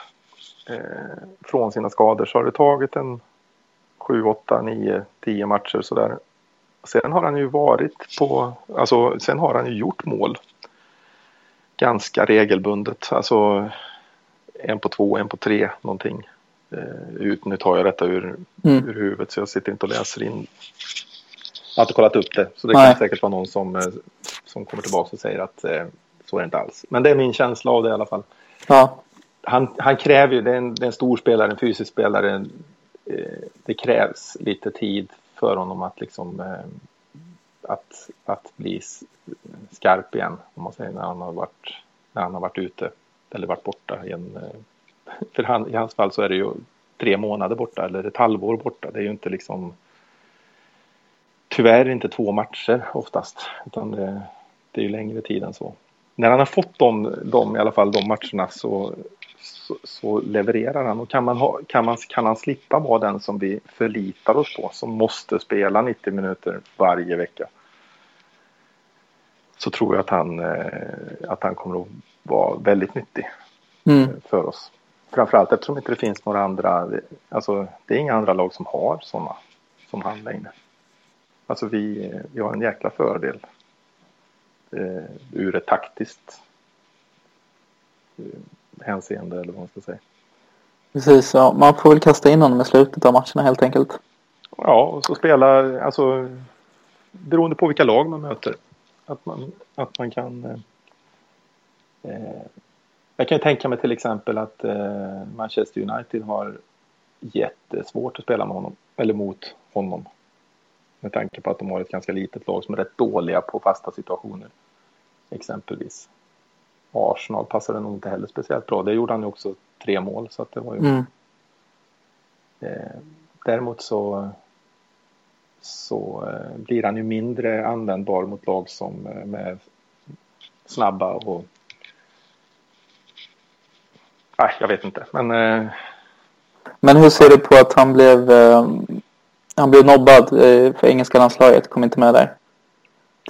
eh, från sina skador så har det tagit en 7, 8, 9, 10 matcher sådär. Sen har han ju varit på, alltså sen har han ju gjort mål ganska regelbundet. Alltså en på två, en på tre någonting. Eh, ut, nu tar jag detta ur, mm. ur huvudet så jag sitter inte och läser in. Jag har inte kollat upp det så det Nej. kan säkert vara någon som, eh, som kommer tillbaka och säger att eh, så är det inte alls. Men det är min känsla av det i alla fall. Ja han, han kräver ju, det är, en, det är en stor spelare, en fysisk spelare. Eh, det krävs lite tid för honom att liksom eh, att, att bli skarp igen, om man säger, när han har varit, när han har varit ute eller varit borta. I en, eh, *laughs* för han, i hans fall så är det ju tre månader borta eller ett halvår borta. Det är ju inte liksom tyvärr inte två matcher oftast, utan det, det är ju längre tid än så. När han har fått dem, dem i alla fall de matcherna så så, så, levererar han. Och kan, man ha, kan, man, kan han slippa vara den som vi förlitar oss på, som måste spela 90 minuter varje vecka. Så tror jag att han, eh, att han kommer att vara väldigt nyttig mm. för oss. Framförallt eftersom inte det finns några andra, alltså det är inga andra lag som har sådana som han längre. Alltså vi, vi har en jäkla fördel eh, ur ett taktiskt eh, hänseende eller vad man ska säga. Precis, ja. Man får väl kasta in honom i slutet av matcherna helt enkelt. Ja, och så spela, alltså beroende på vilka lag man möter. Att man, att man kan... Eh, eh jag kan tänka mig till exempel att eh, Manchester United har jättesvårt att spela med honom, eller mot honom. Med tanke på att de har ett ganska litet lag som är rätt dåliga på fasta situationer. Exempelvis. Arsenal passade nog inte heller speciellt bra. Det gjorde han ju också tre mål så att det var ju. Mm. Eh, däremot så så eh, blir han ju mindre användbar mot lag som eh, med snabba och Nej, jag vet inte. Men, eh... men hur ser du på att han blev, eh, han blev nobbad eh, för engelska landslaget? Kom inte med där.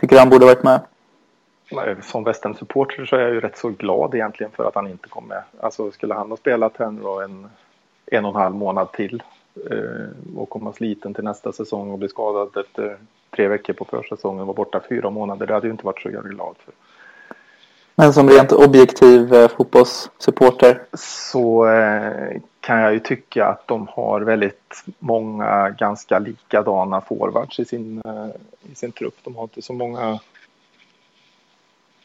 Tycker han borde varit med? Som Western-supporter så är jag ju rätt så glad egentligen för att han inte kom med. Alltså skulle han ha spelat här nu då en, en och en halv månad till eh, och komma sliten till nästa säsong och bli skadad efter tre veckor på försäsongen och vara borta fyra månader. Det hade ju inte varit så jag glad för. Men som rent objektiv eh, fotbollssupporter? Så eh, kan jag ju tycka att de har väldigt många ganska likadana forwards i sin, eh, i sin trupp. De har inte så många...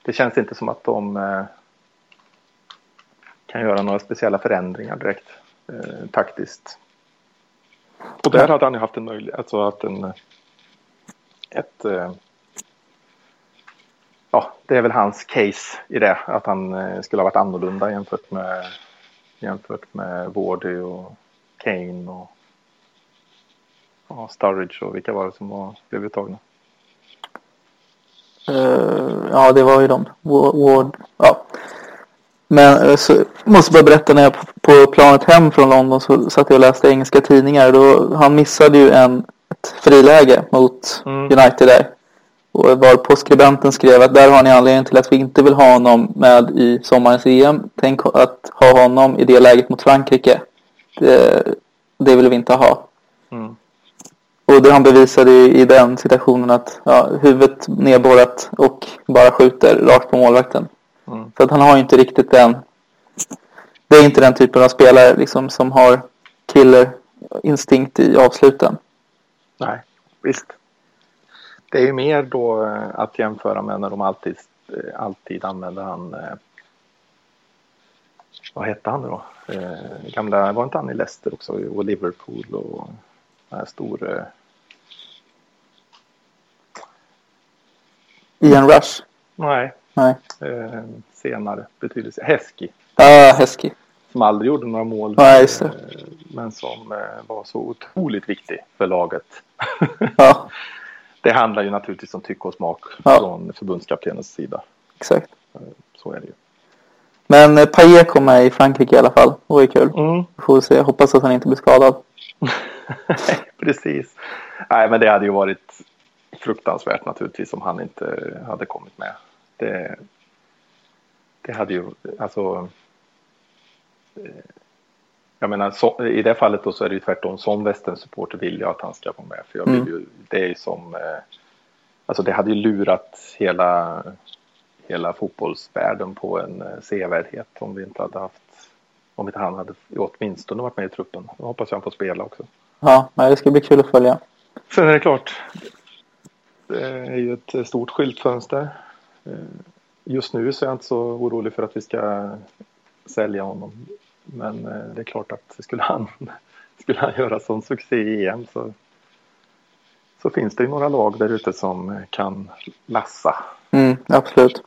Det känns inte som att de eh, kan göra några speciella förändringar direkt eh, taktiskt. Och där hade han ju haft en möjlighet, alltså att en, ett eh, ja, det är väl hans case i det. Att han eh, skulle ha varit annorlunda jämfört med, jämfört med Wardy och Kane och ja, Sturridge och vilka var det som var, blev uttagna? Uh, ja, det var ju de. Ward, ja. Men uh, så, måste bara berätta när jag på planet hem från London så satt jag och läste engelska tidningar. Då, han missade ju en, ett friläge mot mm. United där. Och var på skribenten skrev att där har ni anledningen till att vi inte vill ha honom med i sommarens EM. Tänk att ha honom i det läget mot Frankrike. Det, det vill vi inte ha. Mm. Och det han bevisade i den situationen att ja, huvudet nedborrat och bara skjuter rakt på målvakten. Mm. För att han har ju inte riktigt den... Det är inte den typen av spelare liksom, som har killerinstinkt i avsluten. Nej, visst. Det är ju mer då eh, att jämföra med när de alltid, eh, alltid använder han eh, vad hette han då? Gamla, var inte han i Leicester också och Liverpool och den här stor... Eh... Ian Rush? Nej. Nej. Eh, senare betydelse. Hesky. Ja, uh, Hesky. Som aldrig gjorde några mål. Just det. men som var så otroligt viktig för laget. ja. *laughs* det handlar ju naturligtvis om tycke och smak ja. från förbundskaptenens sida. Exakt. Eh, så är det ju. Men eh, Payet kom med i Frankrike i alla fall. Det var ju kul. Mm. Får se. Hoppas att han inte blir skadad. *laughs* *laughs* Precis. Nej, men det hade ju varit fruktansvärt naturligtvis om han inte hade kommit med. Det, det hade ju, alltså eh, jag menar, så, i det fallet då så är det ju tvärtom. Som västernsupporter vill jag att han ska vara med. För jag vill mm. ju, det är ju som, eh, alltså det hade ju lurat hela, hela fotbollsvärlden på en eh, sevärdhet om vi inte hade haft, om inte han hade åtminstone varit med i truppen. Jag hoppas jag han får spela också. Ja, det ska bli kul att följa. Sen är det klart, det är ju ett stort skyltfönster. Eh, just nu så är jag inte så orolig för att vi ska sälja honom. Men eh, det är klart att skulle han, *laughs* skulle han göra sån succé i EM så, så finns det ju några lag där ute som kan lassa. Mm, absolut.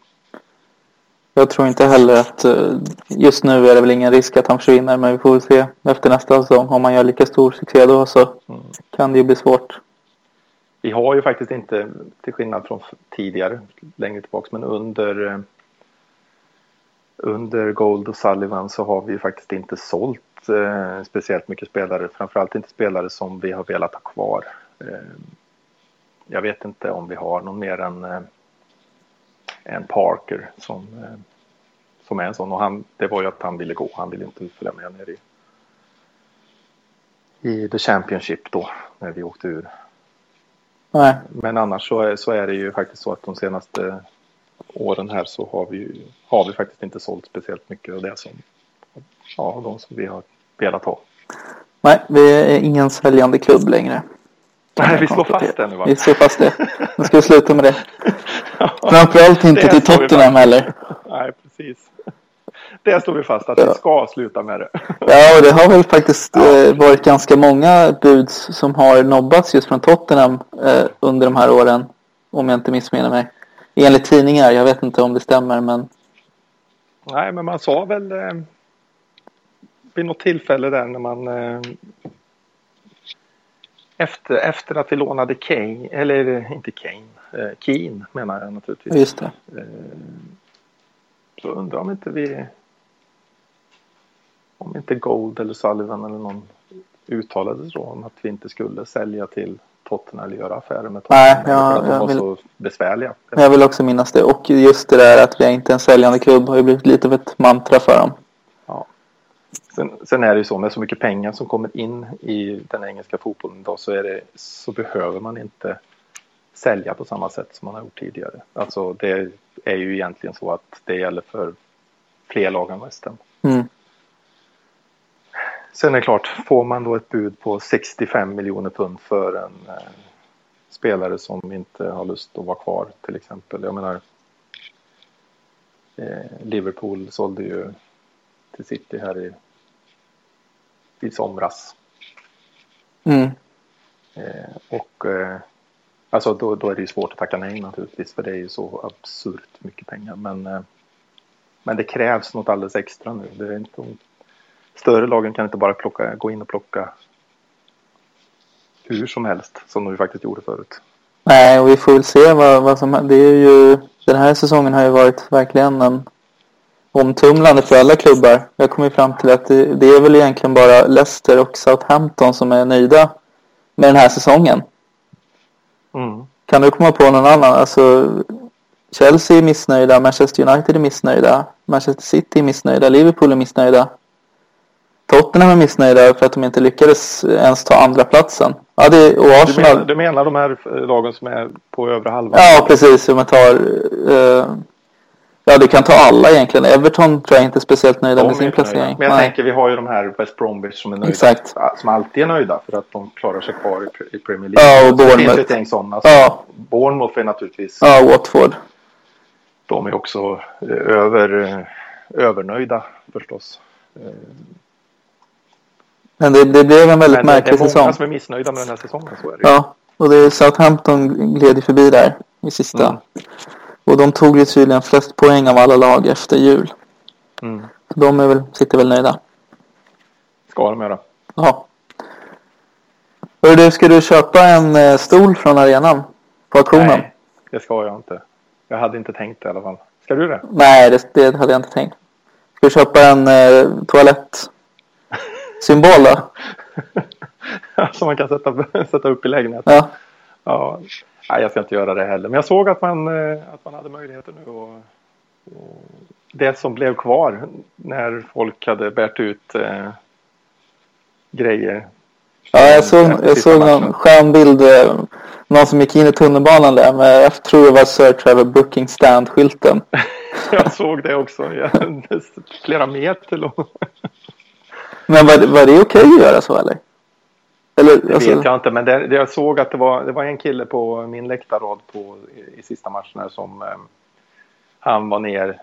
Jag tror inte heller att eh, just nu är det väl ingen risk att han försvinner men vi får väl se efter nästa säsong. Om man gör lika stor succé då så mm. kan det ju bli svårt. Vi har ju faktiskt inte, till skillnad från tidigare, längre tillbaka, men under eh, under Gold och Sullivan så har vi faktiskt inte sålt eh, speciellt mycket spelare. Framförallt inte spelare som vi har velat ha kvar. Eh, jag vet inte om vi har någon mer än eh, en Parker som, eh, som är en sån. Och han, det var ju att han ville gå. Han ville inte följa med ner i, i The Championship då när vi åkte ur. Nej. Men annars så är, så är det ju faktiskt så att de senaste åren här så har vi, har vi faktiskt inte sålt speciellt mycket av det som, ja, de som vi har velat ha. Nej, vi är ingen säljande klubb längre. Nej, vi slår fast det nu va? Vi slår fast det. Nu ska vi sluta med det. *laughs* Framförallt inte till Tottenham heller. Nej, precis. det står vi fast att ja. vi ska sluta med det. ja, och det har väl *laughs* faktiskt ja. eh, varit ganska många bud som har nobbats just från Tottenham eh, under de här åren. Om jag inte missminner mig. Enligt tidningar, jag vet inte om det stämmer men. Nej, men man sa väl eh, vid något tillfälle där när man eh, efter, efter att vi lånade Kane, eller inte Kane, eh, Keen menar jag naturligtvis. Just det. Eh, så undrar om inte vi om inte Gold eller Sullivan eller någon uttalade så om att vi inte skulle sälja till Tottenham eller göra affärer med Tottenham. Nej, ja, för att de var vill, så besvärliga. Jag vill också minnas det. Och just det där att vi är inte en säljande klubb har ju blivit lite av ett mantra för dem. Sen, sen, är det ju så med så mycket pengar som kommer in i den engelska fotbollen idag så, är det, så behöver man inte sälja på samma sätt som man har gjort tidigare. Alltså det är ju egentligen så att det gäller för fler lag än West mm. Sen är det klart, får man då ett bud på 65 miljoner pund för en eh, spelare som inte har lust att vara kvar till exempel. Jag menar, eh, Liverpool sålde ju till City här i, i somras. Mm. Eh, och eh, alltså då, då är det ju svårt att tacka nej naturligtvis för det är ju så absurt mycket pengar. Men, eh, men det krävs något alldeles extra nu. Det är inte, större lagen kan inte bara plocka, gå in och plocka hur som helst som de faktiskt gjorde förut. Nej, och vi får väl se vad, vad som Det är ju, den här säsongen har ju varit verkligen en omtumlande för alla klubbar. Jag kommer fram till att det, det, är väl egentligen bara Leicester och Southampton som är nöjda med den här säsongen. Mm. Kan du komma på någon annan? Alltså, Chelsea är missnöjda, Manchester United är missnöjda, Manchester City är missnöjda, Liverpool är missnöjda. Tottenham är missnöjda för att de inte lyckades ens ta andra platsen. Ja, det, och Arsenal... du, menar, du menar de här lagen som är på övre halvan? Ja, precis. Om man tar... Uh, ja, du kan ta alla egentligen. Everton tror jag inte är speciellt nöjda de med sin placering. Men jag Nej. tänker, vi har ju de här West Bromwich som är nöjda. Exakt. Som alltid är nöjda för att de klarar sig kvar i, i Premier League. Ja, och Bournemouth. Det finns ett gäng sådana. Ja. Bournemouth är naturligtvis... Ja, Watford. De är också eh, över, eh, övernöjda förstås. Men det, det blev en väldigt märklig säsong. Det är många som är missnöjda med den här säsongen. Så är det. Ja, och det är Southampton gled förbi där i sista. Mm. Och de tog ju tydligen flest poäng av alla lag efter jul. Mm. Så de är väl, sitter väl nöjda. Ska de göra. Ja. Hör du, ska du köpa en eh, stol från arenan? På auktionen? Nej, det ska jag inte. Jag hade inte tänkt det i alla fall. Ska du det? Nej, det, det hade jag inte tänkt. Ska du köpa en eh, toalett? symbol då? *laughs* Som man kan sätta, sätta upp i lägenheten? Ja. ja. Nej, jag ska inte göra det heller. Men jag såg att man, eh, att man hade möjligheter nu. Och, och det som blev kvar när folk hade bärt ut eh, grejer. Ja, jag såg, jag såg någon skön bild. Eh, någon som gick in i tunnelbanan där med, jag tror det var Sir Trevor Booking Stand-skylten. *laughs* jag såg det också. *laughs* Flera meter lång. Men var, var det okej okay att göra så eller? Eller det alltså... vet jag inte, men det, det, jag såg att det var, det var en kille på min läktarrad på, i, i sista matchen som eh, han var ner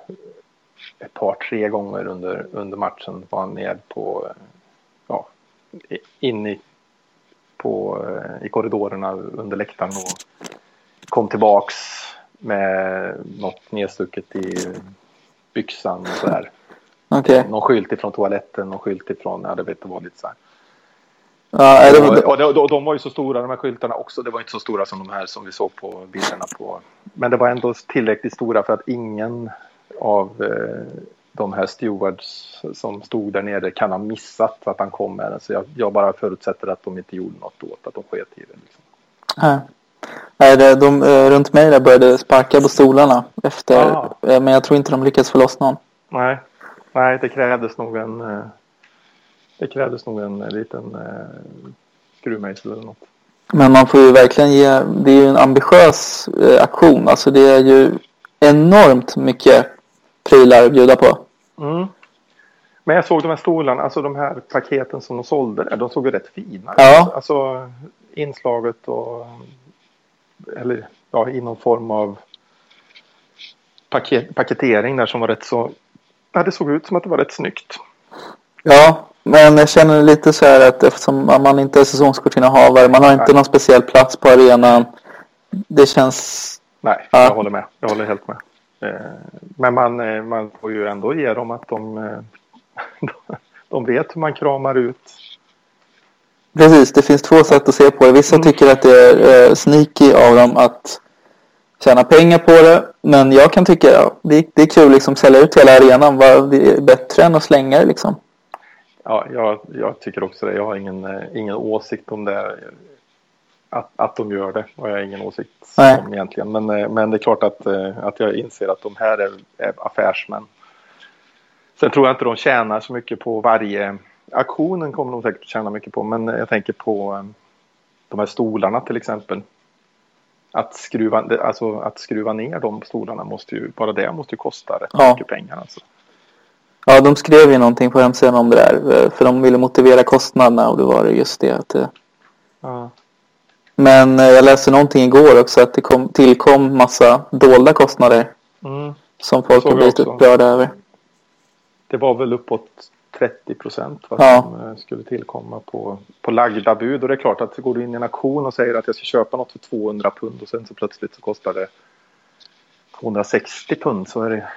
ett par, tre gånger under, under matchen var han ner på, ja, in i, på, eh, i korridorerna under läktaren och kom tillbaks med något nedstucket i byxan och sådär. Okay. Någon skylt ifrån toaletten, någon skylt ifrån, ja det vet det var lite så här. Ja, det och, och, och, de var ju så stora de här skyltarna också. Det var inte så stora som de här som vi såg på bilderna på. Men det var ändå tillräckligt stora för att ingen av eh, de här stewards som stod där nere kan ha missat att han kom med den. Så jag, jag bara förutsätter att de inte gjorde något åt att de sket i det. Liksom. Ja. Nej, det, de, eh, runt mig där började sparka på stolarna efter. Ah. Men jag tror inte de lyckades få loss någon. Nej. Nej, det krävdes nog en, eh, det krävdes nog en liten eh, skruvmejsel eller något. Men man får ju verkligen ge, det är ju en ambitiös eh, aktion. Alltså det är ju enormt mycket prylar att bjuda på. Mm. Men jag såg de här stolarna, alltså de här paketen som de sålde de såg ju rätt fina ut. Ja. Alltså inslaget och, eller ja, i någon form av paket, paketering där som var rätt så Ja, det såg ut som att det var rätt snyggt. Ja, men jag känner lite så här att eftersom man inte är säsongskortinnehavare, man har inte Nej. någon speciell plats på arenan. Det känns... Nej, ja. jag håller med. Jag håller helt med. Eh, men man, eh, man får ju ändå ge dem att de, eh, *laughs* de vet hur man kramar ut. Precis, det finns två sätt att se på det. Vissa mm. tycker att det är sneaky av dem att tjäna pengar på det. Men jag kan tycka ja, det, är kul liksom att sälja ut hela arenan. Det är bättre än att slänga det liksom. Ja, jag, jag tycker också det. Jag har ingen, ingen åsikt om det. Att, att de gör det har jag ingen åsikt Nej. om egentligen. Men, men det är klart att, att jag inser att de här är, är affärsmän. Sen tror jag inte de tjänar så mycket på varje aktionen kommer de säkert tjäna mycket på. Men jag tänker på de här stolarna till exempel att skruva, alltså att skruva ner de stolarna måste ju, bara det måste ju kosta rätt ja. mycket pengar. Alltså. Ja, de skrev ju någonting på hemsidan om det där. Eh, för de ville motivera kostnaderna och då var det just det att det... Ja. Men eh, jag läste någonting igår också att det kom, tillkom massa dolda kostnader. Mm. Som folk har blivit upprörda över. Det var väl uppåt 30 procent vad ja. som eh, skulle tillkomma på, på lagda bud. Och det är klart att går du in i en auktion och säger att jag ska köpa något för 200 pund och sen så plötsligt så kostar det 260 pund så är det,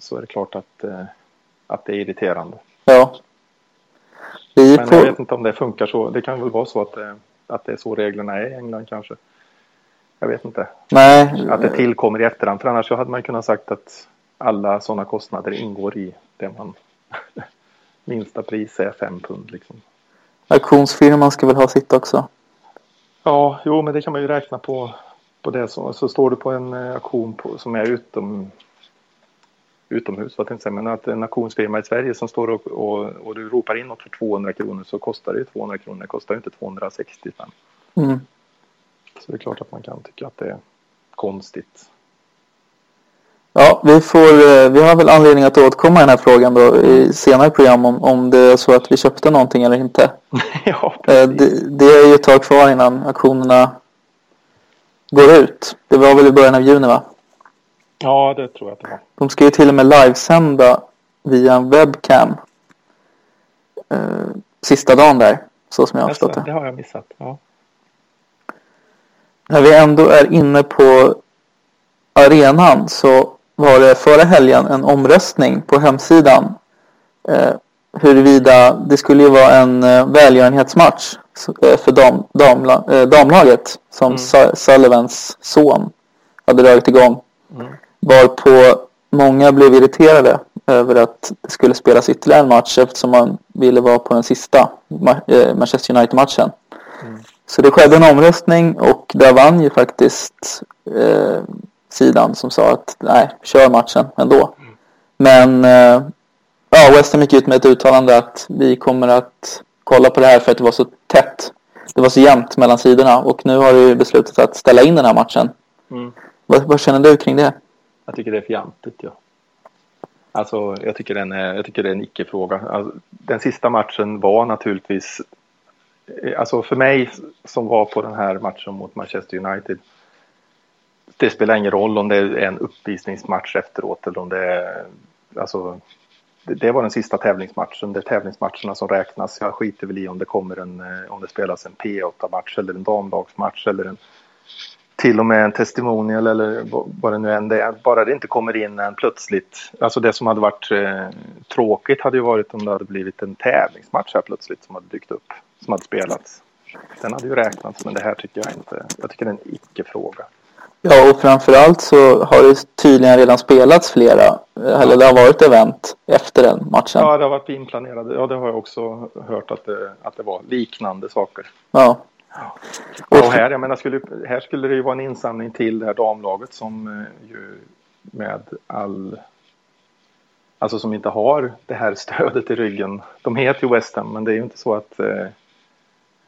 så är det klart att, eh, att det är irriterande. Ja. Vi Men jag vet inte om det funkar så. Det kan väl vara så att det, att det är så reglerna är i England kanske. Jag vet inte. Nej. Att det tillkommer i efterhand. För annars så hade man kunnat sagt att alla sådana kostnader ingår i det man *laughs* minsta pris är 5 pund liksom. Auktionsfirman ska väl ha sitt också? Ja, jo men det kan man ju räkna på, på det. Så, så står du på en eh, auktion på, som är utom, utomhus, vad jag säga, men att en auktionsfirma i Sverige som står och, och, och, du ropar in något för 200 kronor så kostar det ju 200 kronor, det kostar ju inte 260 spänn. Mm. Så det är klart att man kan tycka att det är konstigt. Ja, vi, får, eh, vi har väl anledning att återkomma i den här frågan då i senare program om, om det är så att vi köpte någonting eller inte. *laughs* ja, eh, det, det, är ju ett tag kvar innan auktionerna går ut. Det var väl i början av juni va? Ja, det tror jag att det var. De ska ju till och med livesända via en webcam. Eh, sista dagen där, så som jag har förstått det. Det har jag missat, ja. När vi ändå är inne på arenan så var det förra helgen en omröstning på hemsidan eh, huruvida det skulle ju vara en eh, välgörenhetsmatch eh, för dam, damla, eh, damlaget som mm. Sullivans son hade dragit igång. Mm. Varpå många blev irriterade över att det skulle spelas ytterligare en match eftersom man ville vara på den sista eh, Manchester United-matchen. Mm. Så det skedde en omröstning och där vann ju faktiskt eh, sidan som sa att nej, kör matchen ändå. Mm. Men eh, ja, West Ham gick ut med ett uttalande att vi kommer att kolla på det här för att det var så tätt. Det var så jämnt mellan sidorna och nu har du beslutat att ställa in den här matchen. Mm. Vad, vad, känner du kring det? Jag tycker det är för jantigt. Ja. Alltså, jag tycker, den är, jag tycker det är en icke-fråga. Alltså, den sista matchen var naturligtvis... Eh, alltså för mig som var på den här matchen mot Manchester United det spelar ingen roll om det är en uppvisningsmatch efteråt eller om det är... Alltså, det, det var den sista tävlingsmatchen. Det är tävlingsmatcherna som räknas. Jag skiter väl i om det kommer en... Eh, om det spelas en P8-match eller en damlagsmatch eller en... Till och med en testimonial eller vad det nu än är. Bara det inte kommer in en plötsligt. Alltså det som hade varit eh, tråkigt hade ju varit om det hade blivit en tävlingsmatch här plötsligt som hade dykt upp. Som hade spelats. Den hade ju räknats men det här tycker jag inte. Jag tycker det är en icke-fråga. Ja, och framförallt så har det tydligen redan spelats flera, eller det har varit event efter den matchen. Ja, det har varit inplanerade. Ja, det har jag också hört att det, att det var liknande saker. Ja. Ja. Och här, jag menar, skulle, här skulle det ju vara en insamling till det här damlaget som eh, ju med all Alltså som inte har det här stödet i ryggen. De heter ju West Ham men det är ju inte så att eh,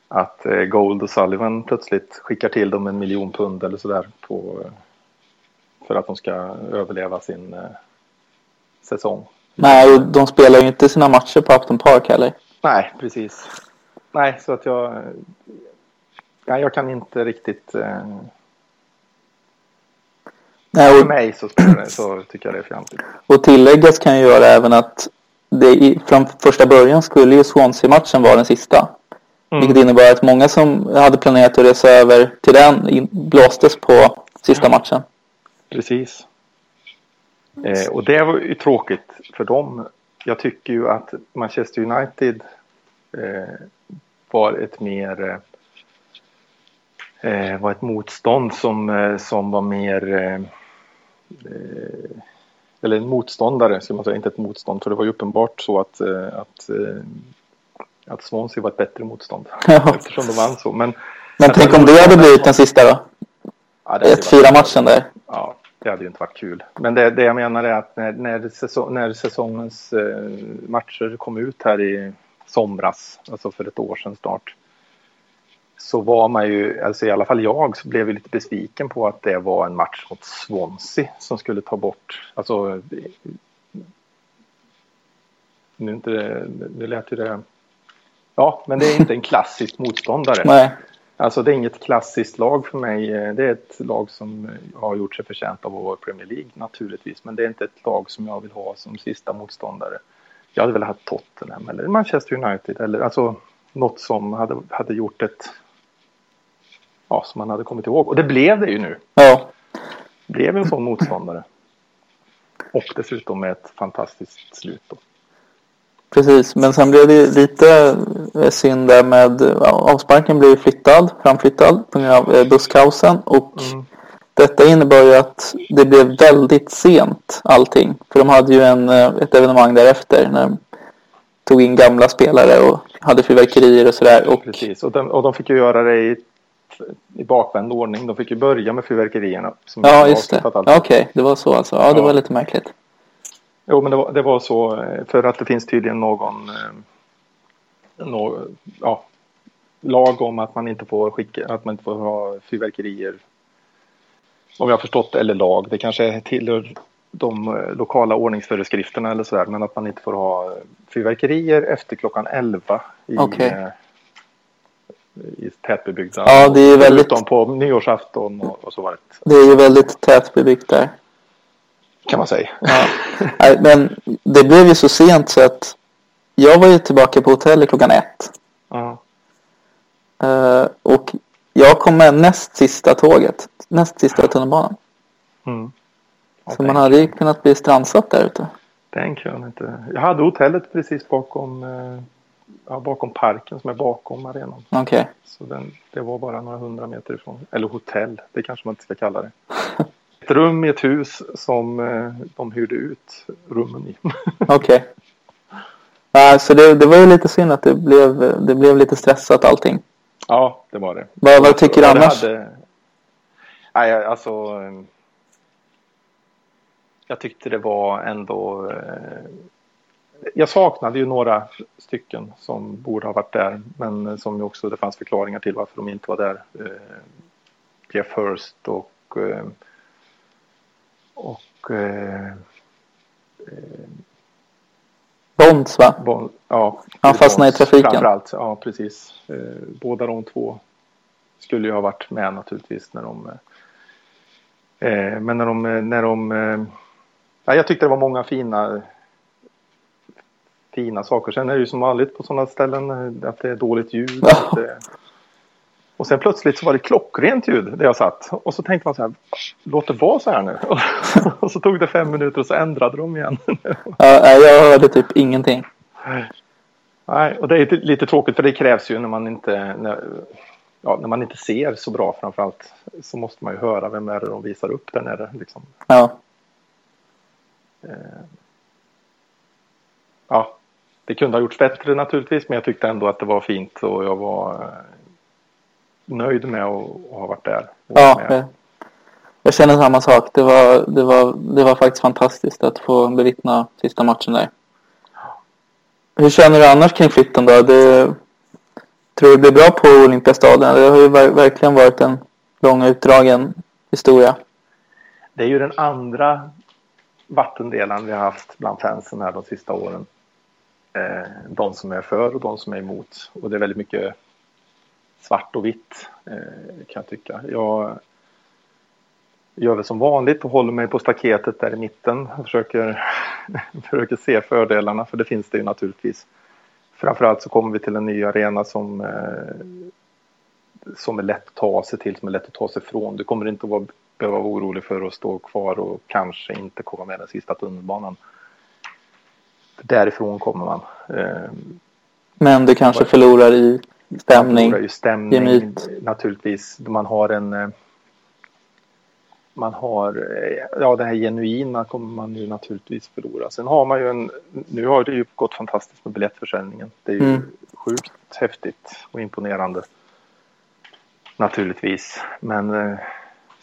att eh, Gold och Sullivan plötsligt skickar till dem en miljon pund eller sådär på för att de ska överleva sin säsong. Nej, de spelar ju inte sina matcher på Upton Park heller. Nej, precis. Nej, så att jag... Nej, jag kan inte riktigt... Eh... Nej, och, för mig så, det, så tycker jag det är fjantigt. Och tilläggas kan ju göra även att det i, från första början skulle ju Swansea-matchen vara den sista. Mm. Vilket innebar att många som hade planerat att resa över till den blåstes på sista matchen. Precis. Eh, och det var ju tråkigt för dem. Jag tycker ju att Manchester United eh, var ett mer eh, var ett motstånd som, eh, som var mer eh, eh, eller en motståndare, ska man säga, inte ett motstånd, för det var ju uppenbart så att, att, att Swansea var ett bättre motstånd. *laughs* Ja. Eftersom de vann så. Men, men tänk om det hade blivit den sista då? Ja, ett fyra matchen där. Ja, det hade ju inte varit kul. Men det, det jag menar är att när, när, säsong, när säsongens eh, matcher kom ut här i somras, alltså för ett år sedan snart, så var man ju, alltså i alla fall jag, så blev jag lite besviken på att det var en match mot Swansea som skulle ta bort, alltså nu inte det, det lät ju det, ja men det är inte en klassisk motståndare. *laughs* Nej. Alltså det är inget klassiskt lag för mig. Det är ett lag som har gjort sig förtjänt av att vara i Premier League naturligtvis. Men det är inte ett lag som jag vill ha som sista motståndare. Jag hade velat ha Tottenham eller Manchester United eller alltså något som hade, hade gjort ett ja, som man hade kommit ihåg. Och det blev det ju nu. Ja. Det blev en sån motståndare. Och dessutom med ett fantastiskt slut. Då. Precis, men sen blev det lite eh, synd där med avsparken blev flyttad, framflyttad på grund av eh, busskaosen och mm. detta innebar ju att det blev väldigt sent allting. För de hade ju en, eh, ett evenemang därefter när de tog in gamla spelare och hade fyrverkerier och sådär. Och... Precis, och de, och de fick ju göra det i, i bakvänd ordning. De fick ju börja med fyrverkerierna. ja, just det. Okej, okay, det var så alltså. Ja, det var lite märkligt. Jo, men det var, det var så eh, för att det finns tydligen någon, eh, no, ja, lag om att man inte får skicka, att man inte får ha fyrverkerier. Om jag har förstått eller lag, det kanske tillhör de eh, lokala ordningsföreskrifterna eller sådär, men att man inte får ha fyrverkerier efter klockan 11 i, okay. I tätbebyggda. Ja, det är väldigt... Utom på nyårsafton och, och så var det. Det är ju väldigt tätbebyggt där kan man säga. Ja. Men det blev ju så sent så att jag var ju tillbaka på hotellet klockan ett. Ja. Uh, och jag kom med näst sista tåget. Näst sista tunnelbanan. Mm. Så man hade ju kunnat bli strandsatt där ute. Den kunde inte. Jag hade hotellet precis bakom, uh, ja, bakom parken som är bakom arenan. Okay. Så den, det var bara några hundra meter ifrån. Eller hotell, det kanske man inte ska kalla det. *laughs* ett rum i ett hus som eh, de hyrde ut rummen i. *laughs* Okej. Okay. Ja, så det, det var ju lite synd att det blev, det blev lite stressat allting. Ja, det var det. Vad, vad tycker du annars? Hade... Nej, alltså. Eh, jag tyckte det var ändå. Eh, jag saknade ju några stycken som borde ha varit där, men som också det fanns förklaringar till varför de inte var där. Jeff Hurst och och eh, eh, Bonds va? Bon, ja. Han fastnade i trafiken. Framförallt, ja precis. Eh, båda de två skulle ju ha varit med naturligtvis när de eh, men när de, när de eh, ja, jag tyckte det var många fina fina saker. Sen är det ju som vanligt på sådana ställen eh, att det är dåligt ljud. Ja. Det, och sen plötsligt så var det klockrent ljud där jag satt. Och så tänkte man så här, låt det vara så här nu. *laughs* och så tog det fem minuter och så ändrade de igen. *laughs* ja, jag hörde typ ingenting. Nej, och det är lite tråkigt för det krävs ju när man inte, när, ja, när man inte ser så bra framförallt. Så måste man ju höra vem är det de visar upp där nere. Liksom. Ja. Eh, ja, det kunde ha gjorts bättre naturligtvis, men jag tyckte ändå att det var fint och jag var nöjd med att, ha varit där. Ja, jag, jag känner samma sak. Det var, det, var, det var faktiskt fantastiskt att få bevittna sista matchen där. Hur känner du annars kring flytten då? Det, tror du det blir bra på Olympiastadion? Det har ju verkligen varit en lång utdragen historia. Det är ju den andra vattendelaren vi har haft bland fansen här de sista åren. Eh, de som är för och de som är emot. Och det är väldigt mycket svart och vitt eh, kan jag tycka. Jag, gör väl som vanligt och håller mig på staketet där i mitten och försöker, *laughs* försöker se fördelarna för det finns det ju naturligtvis. Framförallt så kommer vi till en ny arena som, eh, som är lätt att ta sig till, som är lätt att ta sig från. Du kommer inte att vara, behöva vara orolig för att stå kvar och kanske inte komma med den sista tunnelbanan. Därifrån kommer man. Eh, Men du kanske förlorar i stämning? Förlorar ju stämning, gemyt. naturligtvis. Man har en eh, man har, ja det här genuina kommer man ju naturligtvis förlora. Sen har man ju en, nu har det ju gått fantastiskt med biljettförsäljningen. Det är ju mm. sjukt häftigt och imponerande. Naturligtvis, men eh,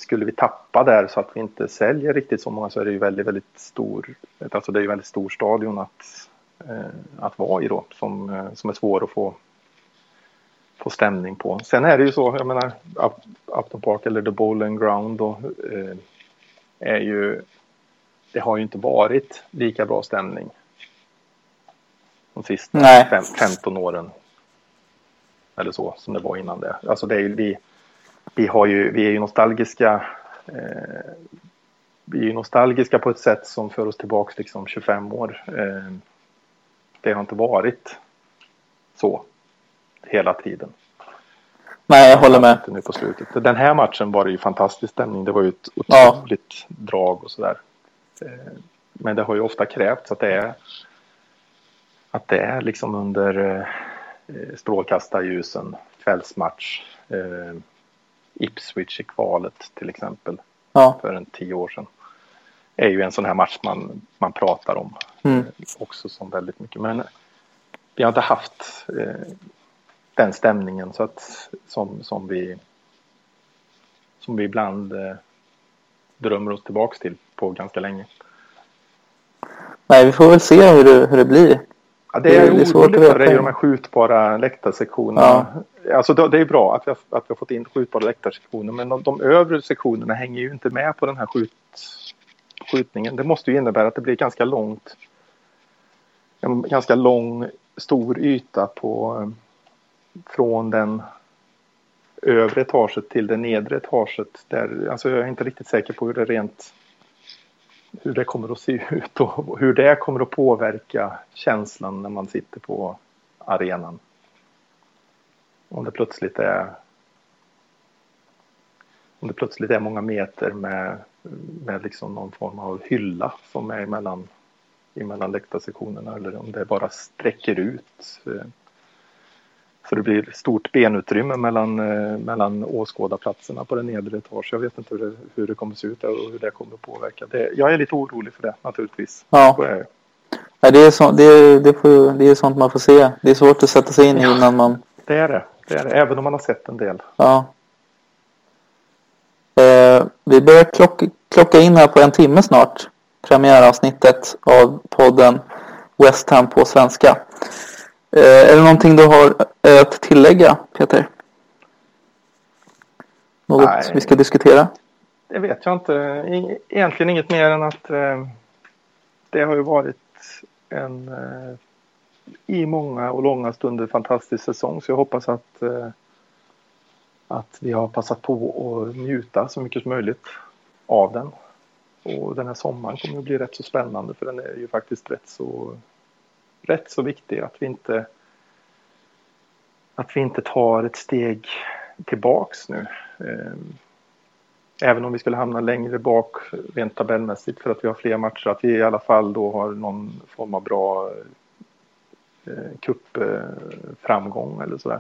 skulle vi tappa där så att vi inte säljer riktigt så många så är det ju väldigt, väldigt stor, alltså det är ju väldigt stor stadion att, eh, att vara i då som, eh, som är svår att få få stämning på. Sen är det ju så, jag menar Upton Park eller The Bowling Ground då eh, är ju det har ju inte varit lika bra stämning de sista fem, 15 åren. Eller så som det var innan det. Alltså det är ju, vi, vi, har ju, vi är ju nostalgiska. Eh, vi är ju nostalgiska på ett sätt som för oss tillbaka liksom 25 år. Eh, det har inte varit så hela tiden. Nej, jag håller med. Nu på slutet. Den här matchen var det ju fantastisk stämning. Det var ju ett otroligt ja. drag och sådär. Eh, men det har ju ofta krävts att det är att det är liksom under eh, strålkastarljusen, kvällsmatch, eh, Ipswich i kvalet till exempel ja. för en tio år sedan. är ju en sån här match man, man pratar om mm. också som väldigt mycket. Men vi har inte haft den stämningen så att, som, som, vi, som vi ibland eh, drömmer oss tillbaks till på ganska länge. Nej, vi får väl se hur det, hur det blir. Ja, det är, det är svårt att veta. Det är ju de här skjutbara läktarsektionerna. Ja. Alltså det är bra att vi, har, att vi har fått in skjutbara läktarsektioner men de, de övre sektionerna hänger ju inte med på den här skjut, skjutningen. Det måste ju innebära att det blir ganska långt en ganska lång stor yta på från den övre etaget till det nedre etaget. Där, alltså jag är inte riktigt säker på hur det rent hur det kommer att se ut och hur det kommer att påverka känslan när man sitter på arenan. Om det plötsligt är om det plötsligt är många meter med, med liksom någon form av hylla som är emellan, emellan läktarsektionerna eller om det bara sträcker ut. Så det blir stort benutrymme mellan, eh, mellan åskådarplatserna på den nedre etagen. Jag vet inte hur det, hur det kommer se ut och hur det kommer att påverka. Det, jag är lite orolig för det naturligtvis. Ja. är det, är så, det, är, det, får, det är sånt man får se. Det är svårt att sätta sig in i ja, innan man... Det är det. Det är det. Även om man har sett en del. Ja. Eh, vi börjar klocka, klocka in här på en timme snart. Premiäravsnittet av podden West Ham på svenska. Eh, är det någonting du har eh, att tillägga, Peter? Något Nej, vi ska diskutera? Det vet jag inte. Egentligen inget mer än att eh, det har ju varit en eh, i många och långa stunder fantastisk säsong. Så jag hoppas att, eh, att vi har passat på att njuta så mycket som möjligt av den. Och den här sommaren kommer att bli rätt så spännande för den är ju faktiskt rätt så rätt så viktig att vi inte att vi inte tar ett steg tillbaks nu. Eh, även om vi skulle hamna längre bak rent tabellmässigt för att vi har fler matcher, att vi i alla fall då har någon form av bra eh, cupframgång eller sådär.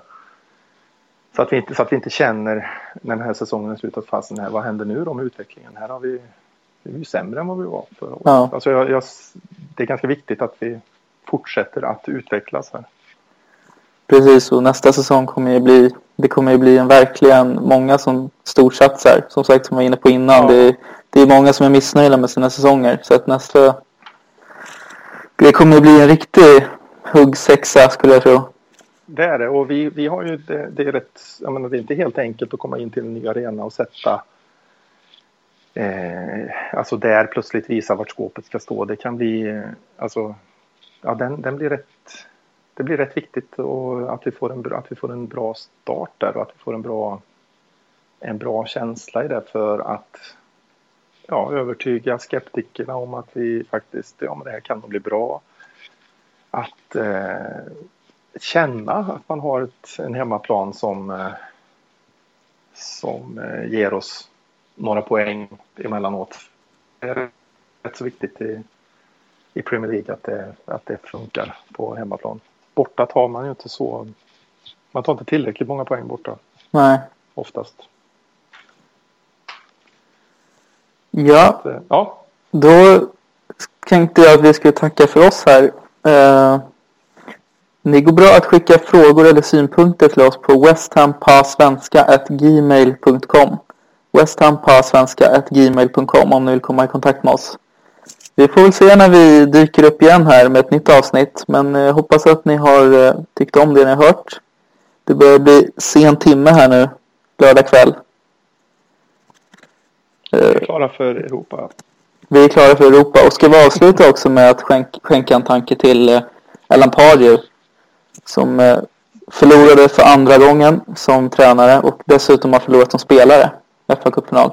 Så att, vi inte, så att vi inte känner när den här säsongen är slut att fasen här, vad händer nu då med utvecklingen? Här har vi, vi är ju sämre än vad vi var förra året. Ja. Alltså jag, jag, det är ganska viktigt att vi fortsätter att utvecklas här. Precis, och nästa säsong kommer ju bli, det kommer ju bli en verkligen många som storsatsar. Som sagt, som jag var inne på innan, ja. det, är, det är många som är missnöjda med sina säsonger. Så att nästa, det kommer ju bli en riktig huggsexa skulle jag tro. Det är det och vi, vi har ju, det, det är rätt, jag menar det är inte helt enkelt att komma in till en ny arena och sätta eh, alltså där plötsligt visa vart skåpet ska stå. Det kan bli, eh, alltså ja, den, den blir rätt, det blir rätt viktigt och att, vi får en, att vi får en bra start där och att vi får en bra, en bra känsla i det för att ja, övertyga skeptikerna om att vi faktiskt, ja men det här kan nog bli bra. Att eh, känna att man har ett, en hemmaplan som, eh, som eh, ger oss några poäng emellanåt. Det är rätt så viktigt i, i Premier League att det, att det funkar på hemmaplan. Borta tar man ju inte så, man tar inte tillräckligt många poäng borta. Nej. Oftast. Ja. Så, ja. Då tänkte jag att vi skulle tacka för oss här. Eh, det går bra att skicka frågor eller synpunkter till oss på westhampasvenska.gmail.com westhampasvenska.gmail.com om ni vill komma i kontakt med oss. Vi får väl se när vi dyker upp igen här med ett nytt avsnitt. Men jag hoppas att ni har eh, tyckt om det ni har hört. Det börjar bli sen timme här nu, lördag kväll. Vi är klara för Europa. Vi är klara för Europa och ska vi avsluta också med att skänk, skänka en tanke till eh, Alan Pardew som eh, förlorade för andra gången som tränare och dessutom har förlorat som spelare fa Cup-final.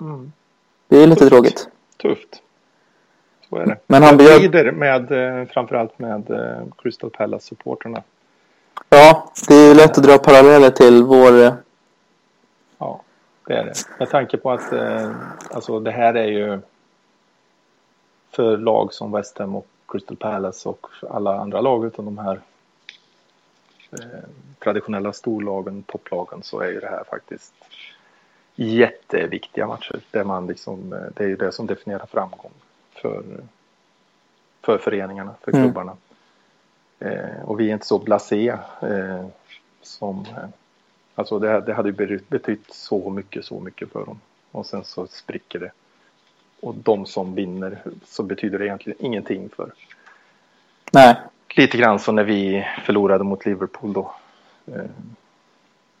Mm. Det är lite Tufft. tråkigt. Tufft. Så är det. Men han bjöd... lider med, eh, framförallt med Crystal Palace-supporterna. Ja, det är lätt att dra paralleller till vår det är det. Med tanke på att eh, alltså det här är ju för lag som West Ham och Crystal Palace och alla andra lag utan de här eh, traditionella storlagen, topplagen så är ju det här faktiskt jätteviktiga matcher. Där man liksom, eh, det är ju det som definierar framgång för, för föreningarna, för mm. klubbarna. Eh, och vi är inte så blasé eh, som eh, Alltså det, det hade ju betytt så mycket, så mycket för dem. Och sen så spricker det. Och de som vinner så betyder det egentligen ingenting för. Nej. Lite grann som när vi förlorade mot Liverpool då. Eh,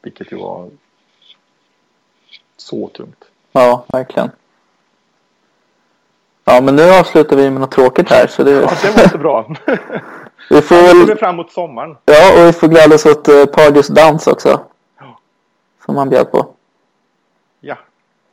vilket ju var så tungt. Ja, verkligen. Ja, men nu avslutar vi med något tråkigt här. Så det, ja, det var inte bra. *laughs* vi får väl... fram emot sommaren. Ja, och vi får glädjas åt uh, Pardius dans också. Som han bjöd på. Ja.